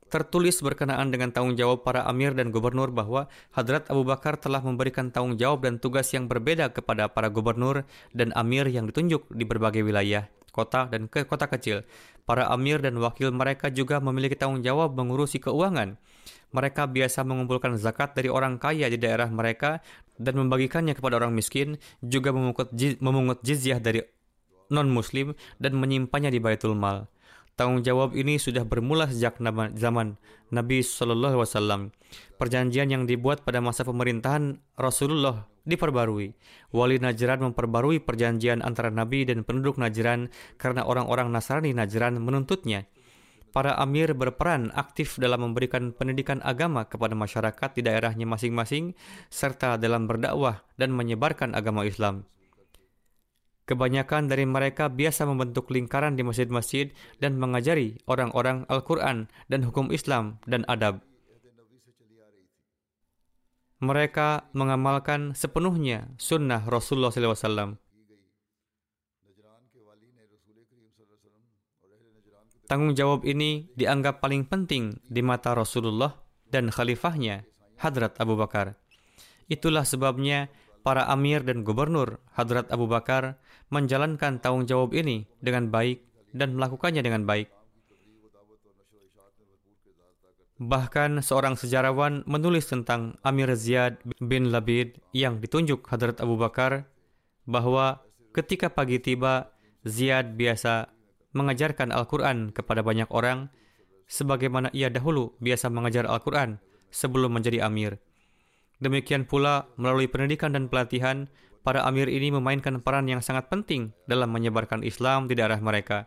Tertulis berkenaan dengan tanggung jawab para amir dan gubernur bahwa Hadrat Abu Bakar telah memberikan tanggung jawab dan tugas yang berbeda kepada para gubernur dan amir yang ditunjuk di berbagai wilayah, kota, dan ke kota kecil. Para amir dan wakil mereka juga memiliki tanggung jawab mengurusi keuangan. Mereka biasa mengumpulkan zakat dari orang kaya di daerah mereka dan membagikannya kepada orang miskin, juga memungut, jizyah dari non-muslim dan menyimpannya di Baitul Mal. Tanggung jawab ini sudah bermula sejak zaman Nabi Shallallahu Alaihi Wasallam. Perjanjian yang dibuat pada masa pemerintahan Rasulullah diperbarui. Wali Najran memperbarui perjanjian antara Nabi dan penduduk Najran karena orang-orang Nasrani Najran menuntutnya para amir berperan aktif dalam memberikan pendidikan agama kepada masyarakat di daerahnya masing-masing, serta dalam berdakwah dan menyebarkan agama Islam. Kebanyakan dari mereka biasa membentuk lingkaran di masjid-masjid dan mengajari orang-orang Al-Quran dan hukum Islam dan adab. Mereka mengamalkan sepenuhnya sunnah Rasulullah SAW Tanggung jawab ini dianggap paling penting di mata Rasulullah dan khalifahnya, Hadrat Abu Bakar. Itulah sebabnya para amir dan gubernur Hadrat Abu Bakar menjalankan tanggung jawab ini dengan baik dan melakukannya dengan baik. Bahkan seorang sejarawan menulis tentang Amir Ziyad bin Labid yang ditunjuk Hadrat Abu Bakar bahwa ketika pagi tiba, Ziyad biasa mengajarkan Al-Quran kepada banyak orang, sebagaimana ia dahulu biasa mengajar Al-Quran sebelum menjadi amir. Demikian pula, melalui pendidikan dan pelatihan, para amir ini memainkan peran yang sangat penting dalam menyebarkan Islam di daerah mereka.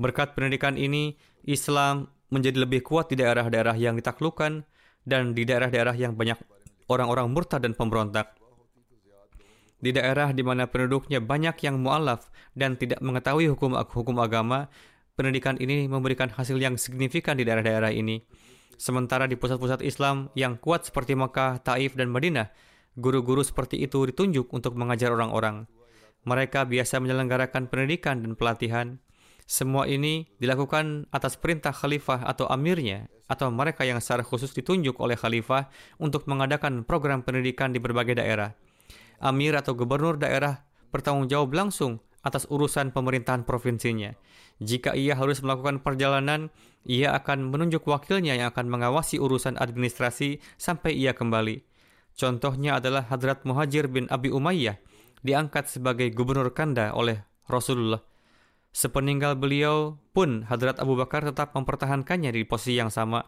Berkat pendidikan ini, Islam menjadi lebih kuat di daerah-daerah yang ditaklukkan dan di daerah-daerah yang banyak orang-orang murtad dan pemberontak. Di daerah di mana penduduknya banyak yang mu'alaf dan tidak mengetahui hukum hukum agama, pendidikan ini memberikan hasil yang signifikan di daerah-daerah ini. Sementara di pusat-pusat Islam yang kuat seperti Mekah, Taif, dan Madinah, guru-guru seperti itu ditunjuk untuk mengajar orang-orang. Mereka biasa menyelenggarakan pendidikan dan pelatihan. Semua ini dilakukan atas perintah khalifah atau amirnya, atau mereka yang secara khusus ditunjuk oleh khalifah untuk mengadakan program pendidikan di berbagai daerah. Amir atau gubernur daerah bertanggung jawab langsung atas urusan pemerintahan provinsinya. Jika ia harus melakukan perjalanan, ia akan menunjuk wakilnya yang akan mengawasi urusan administrasi sampai ia kembali. Contohnya adalah Hadrat Muhajir bin Abi Umayyah, diangkat sebagai gubernur Kanda oleh Rasulullah. Sepeninggal beliau pun Hadrat Abu Bakar tetap mempertahankannya di posisi yang sama.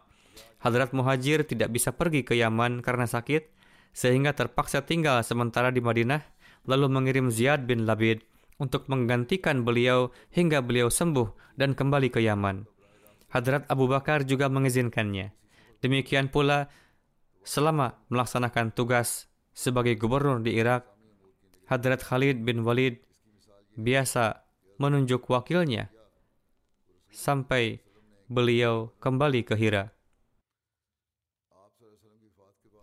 Hadrat Muhajir tidak bisa pergi ke Yaman karena sakit, sehingga terpaksa tinggal sementara di Madinah, lalu mengirim Ziyad bin Labid untuk menggantikan beliau hingga beliau sembuh dan kembali ke Yaman. Hadrat Abu Bakar juga mengizinkannya. Demikian pula selama melaksanakan tugas sebagai gubernur di Irak, Hadrat Khalid bin Walid biasa menunjuk wakilnya sampai beliau kembali ke Hira.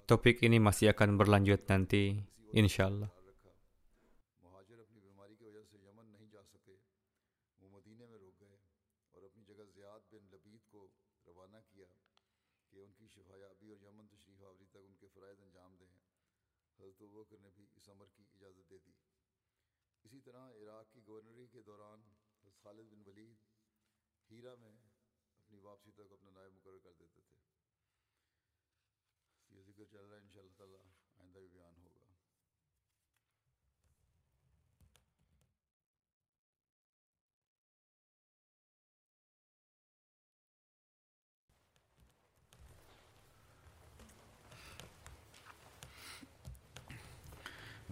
Topik ini masih akan berlanjut nanti, insya Allah.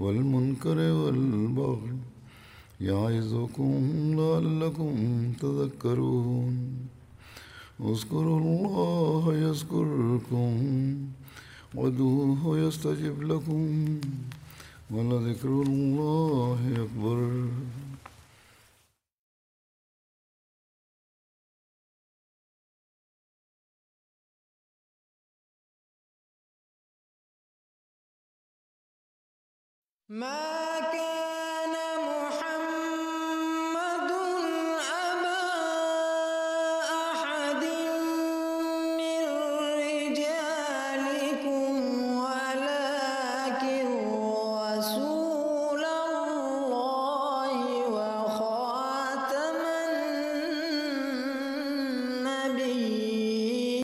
والمنکر والبغی یعظکم لعلکم تذکرون. اذکروا اللہ یذکرکم ودوہ یستجب لکم ولذکر اللہ اکبر. ما كان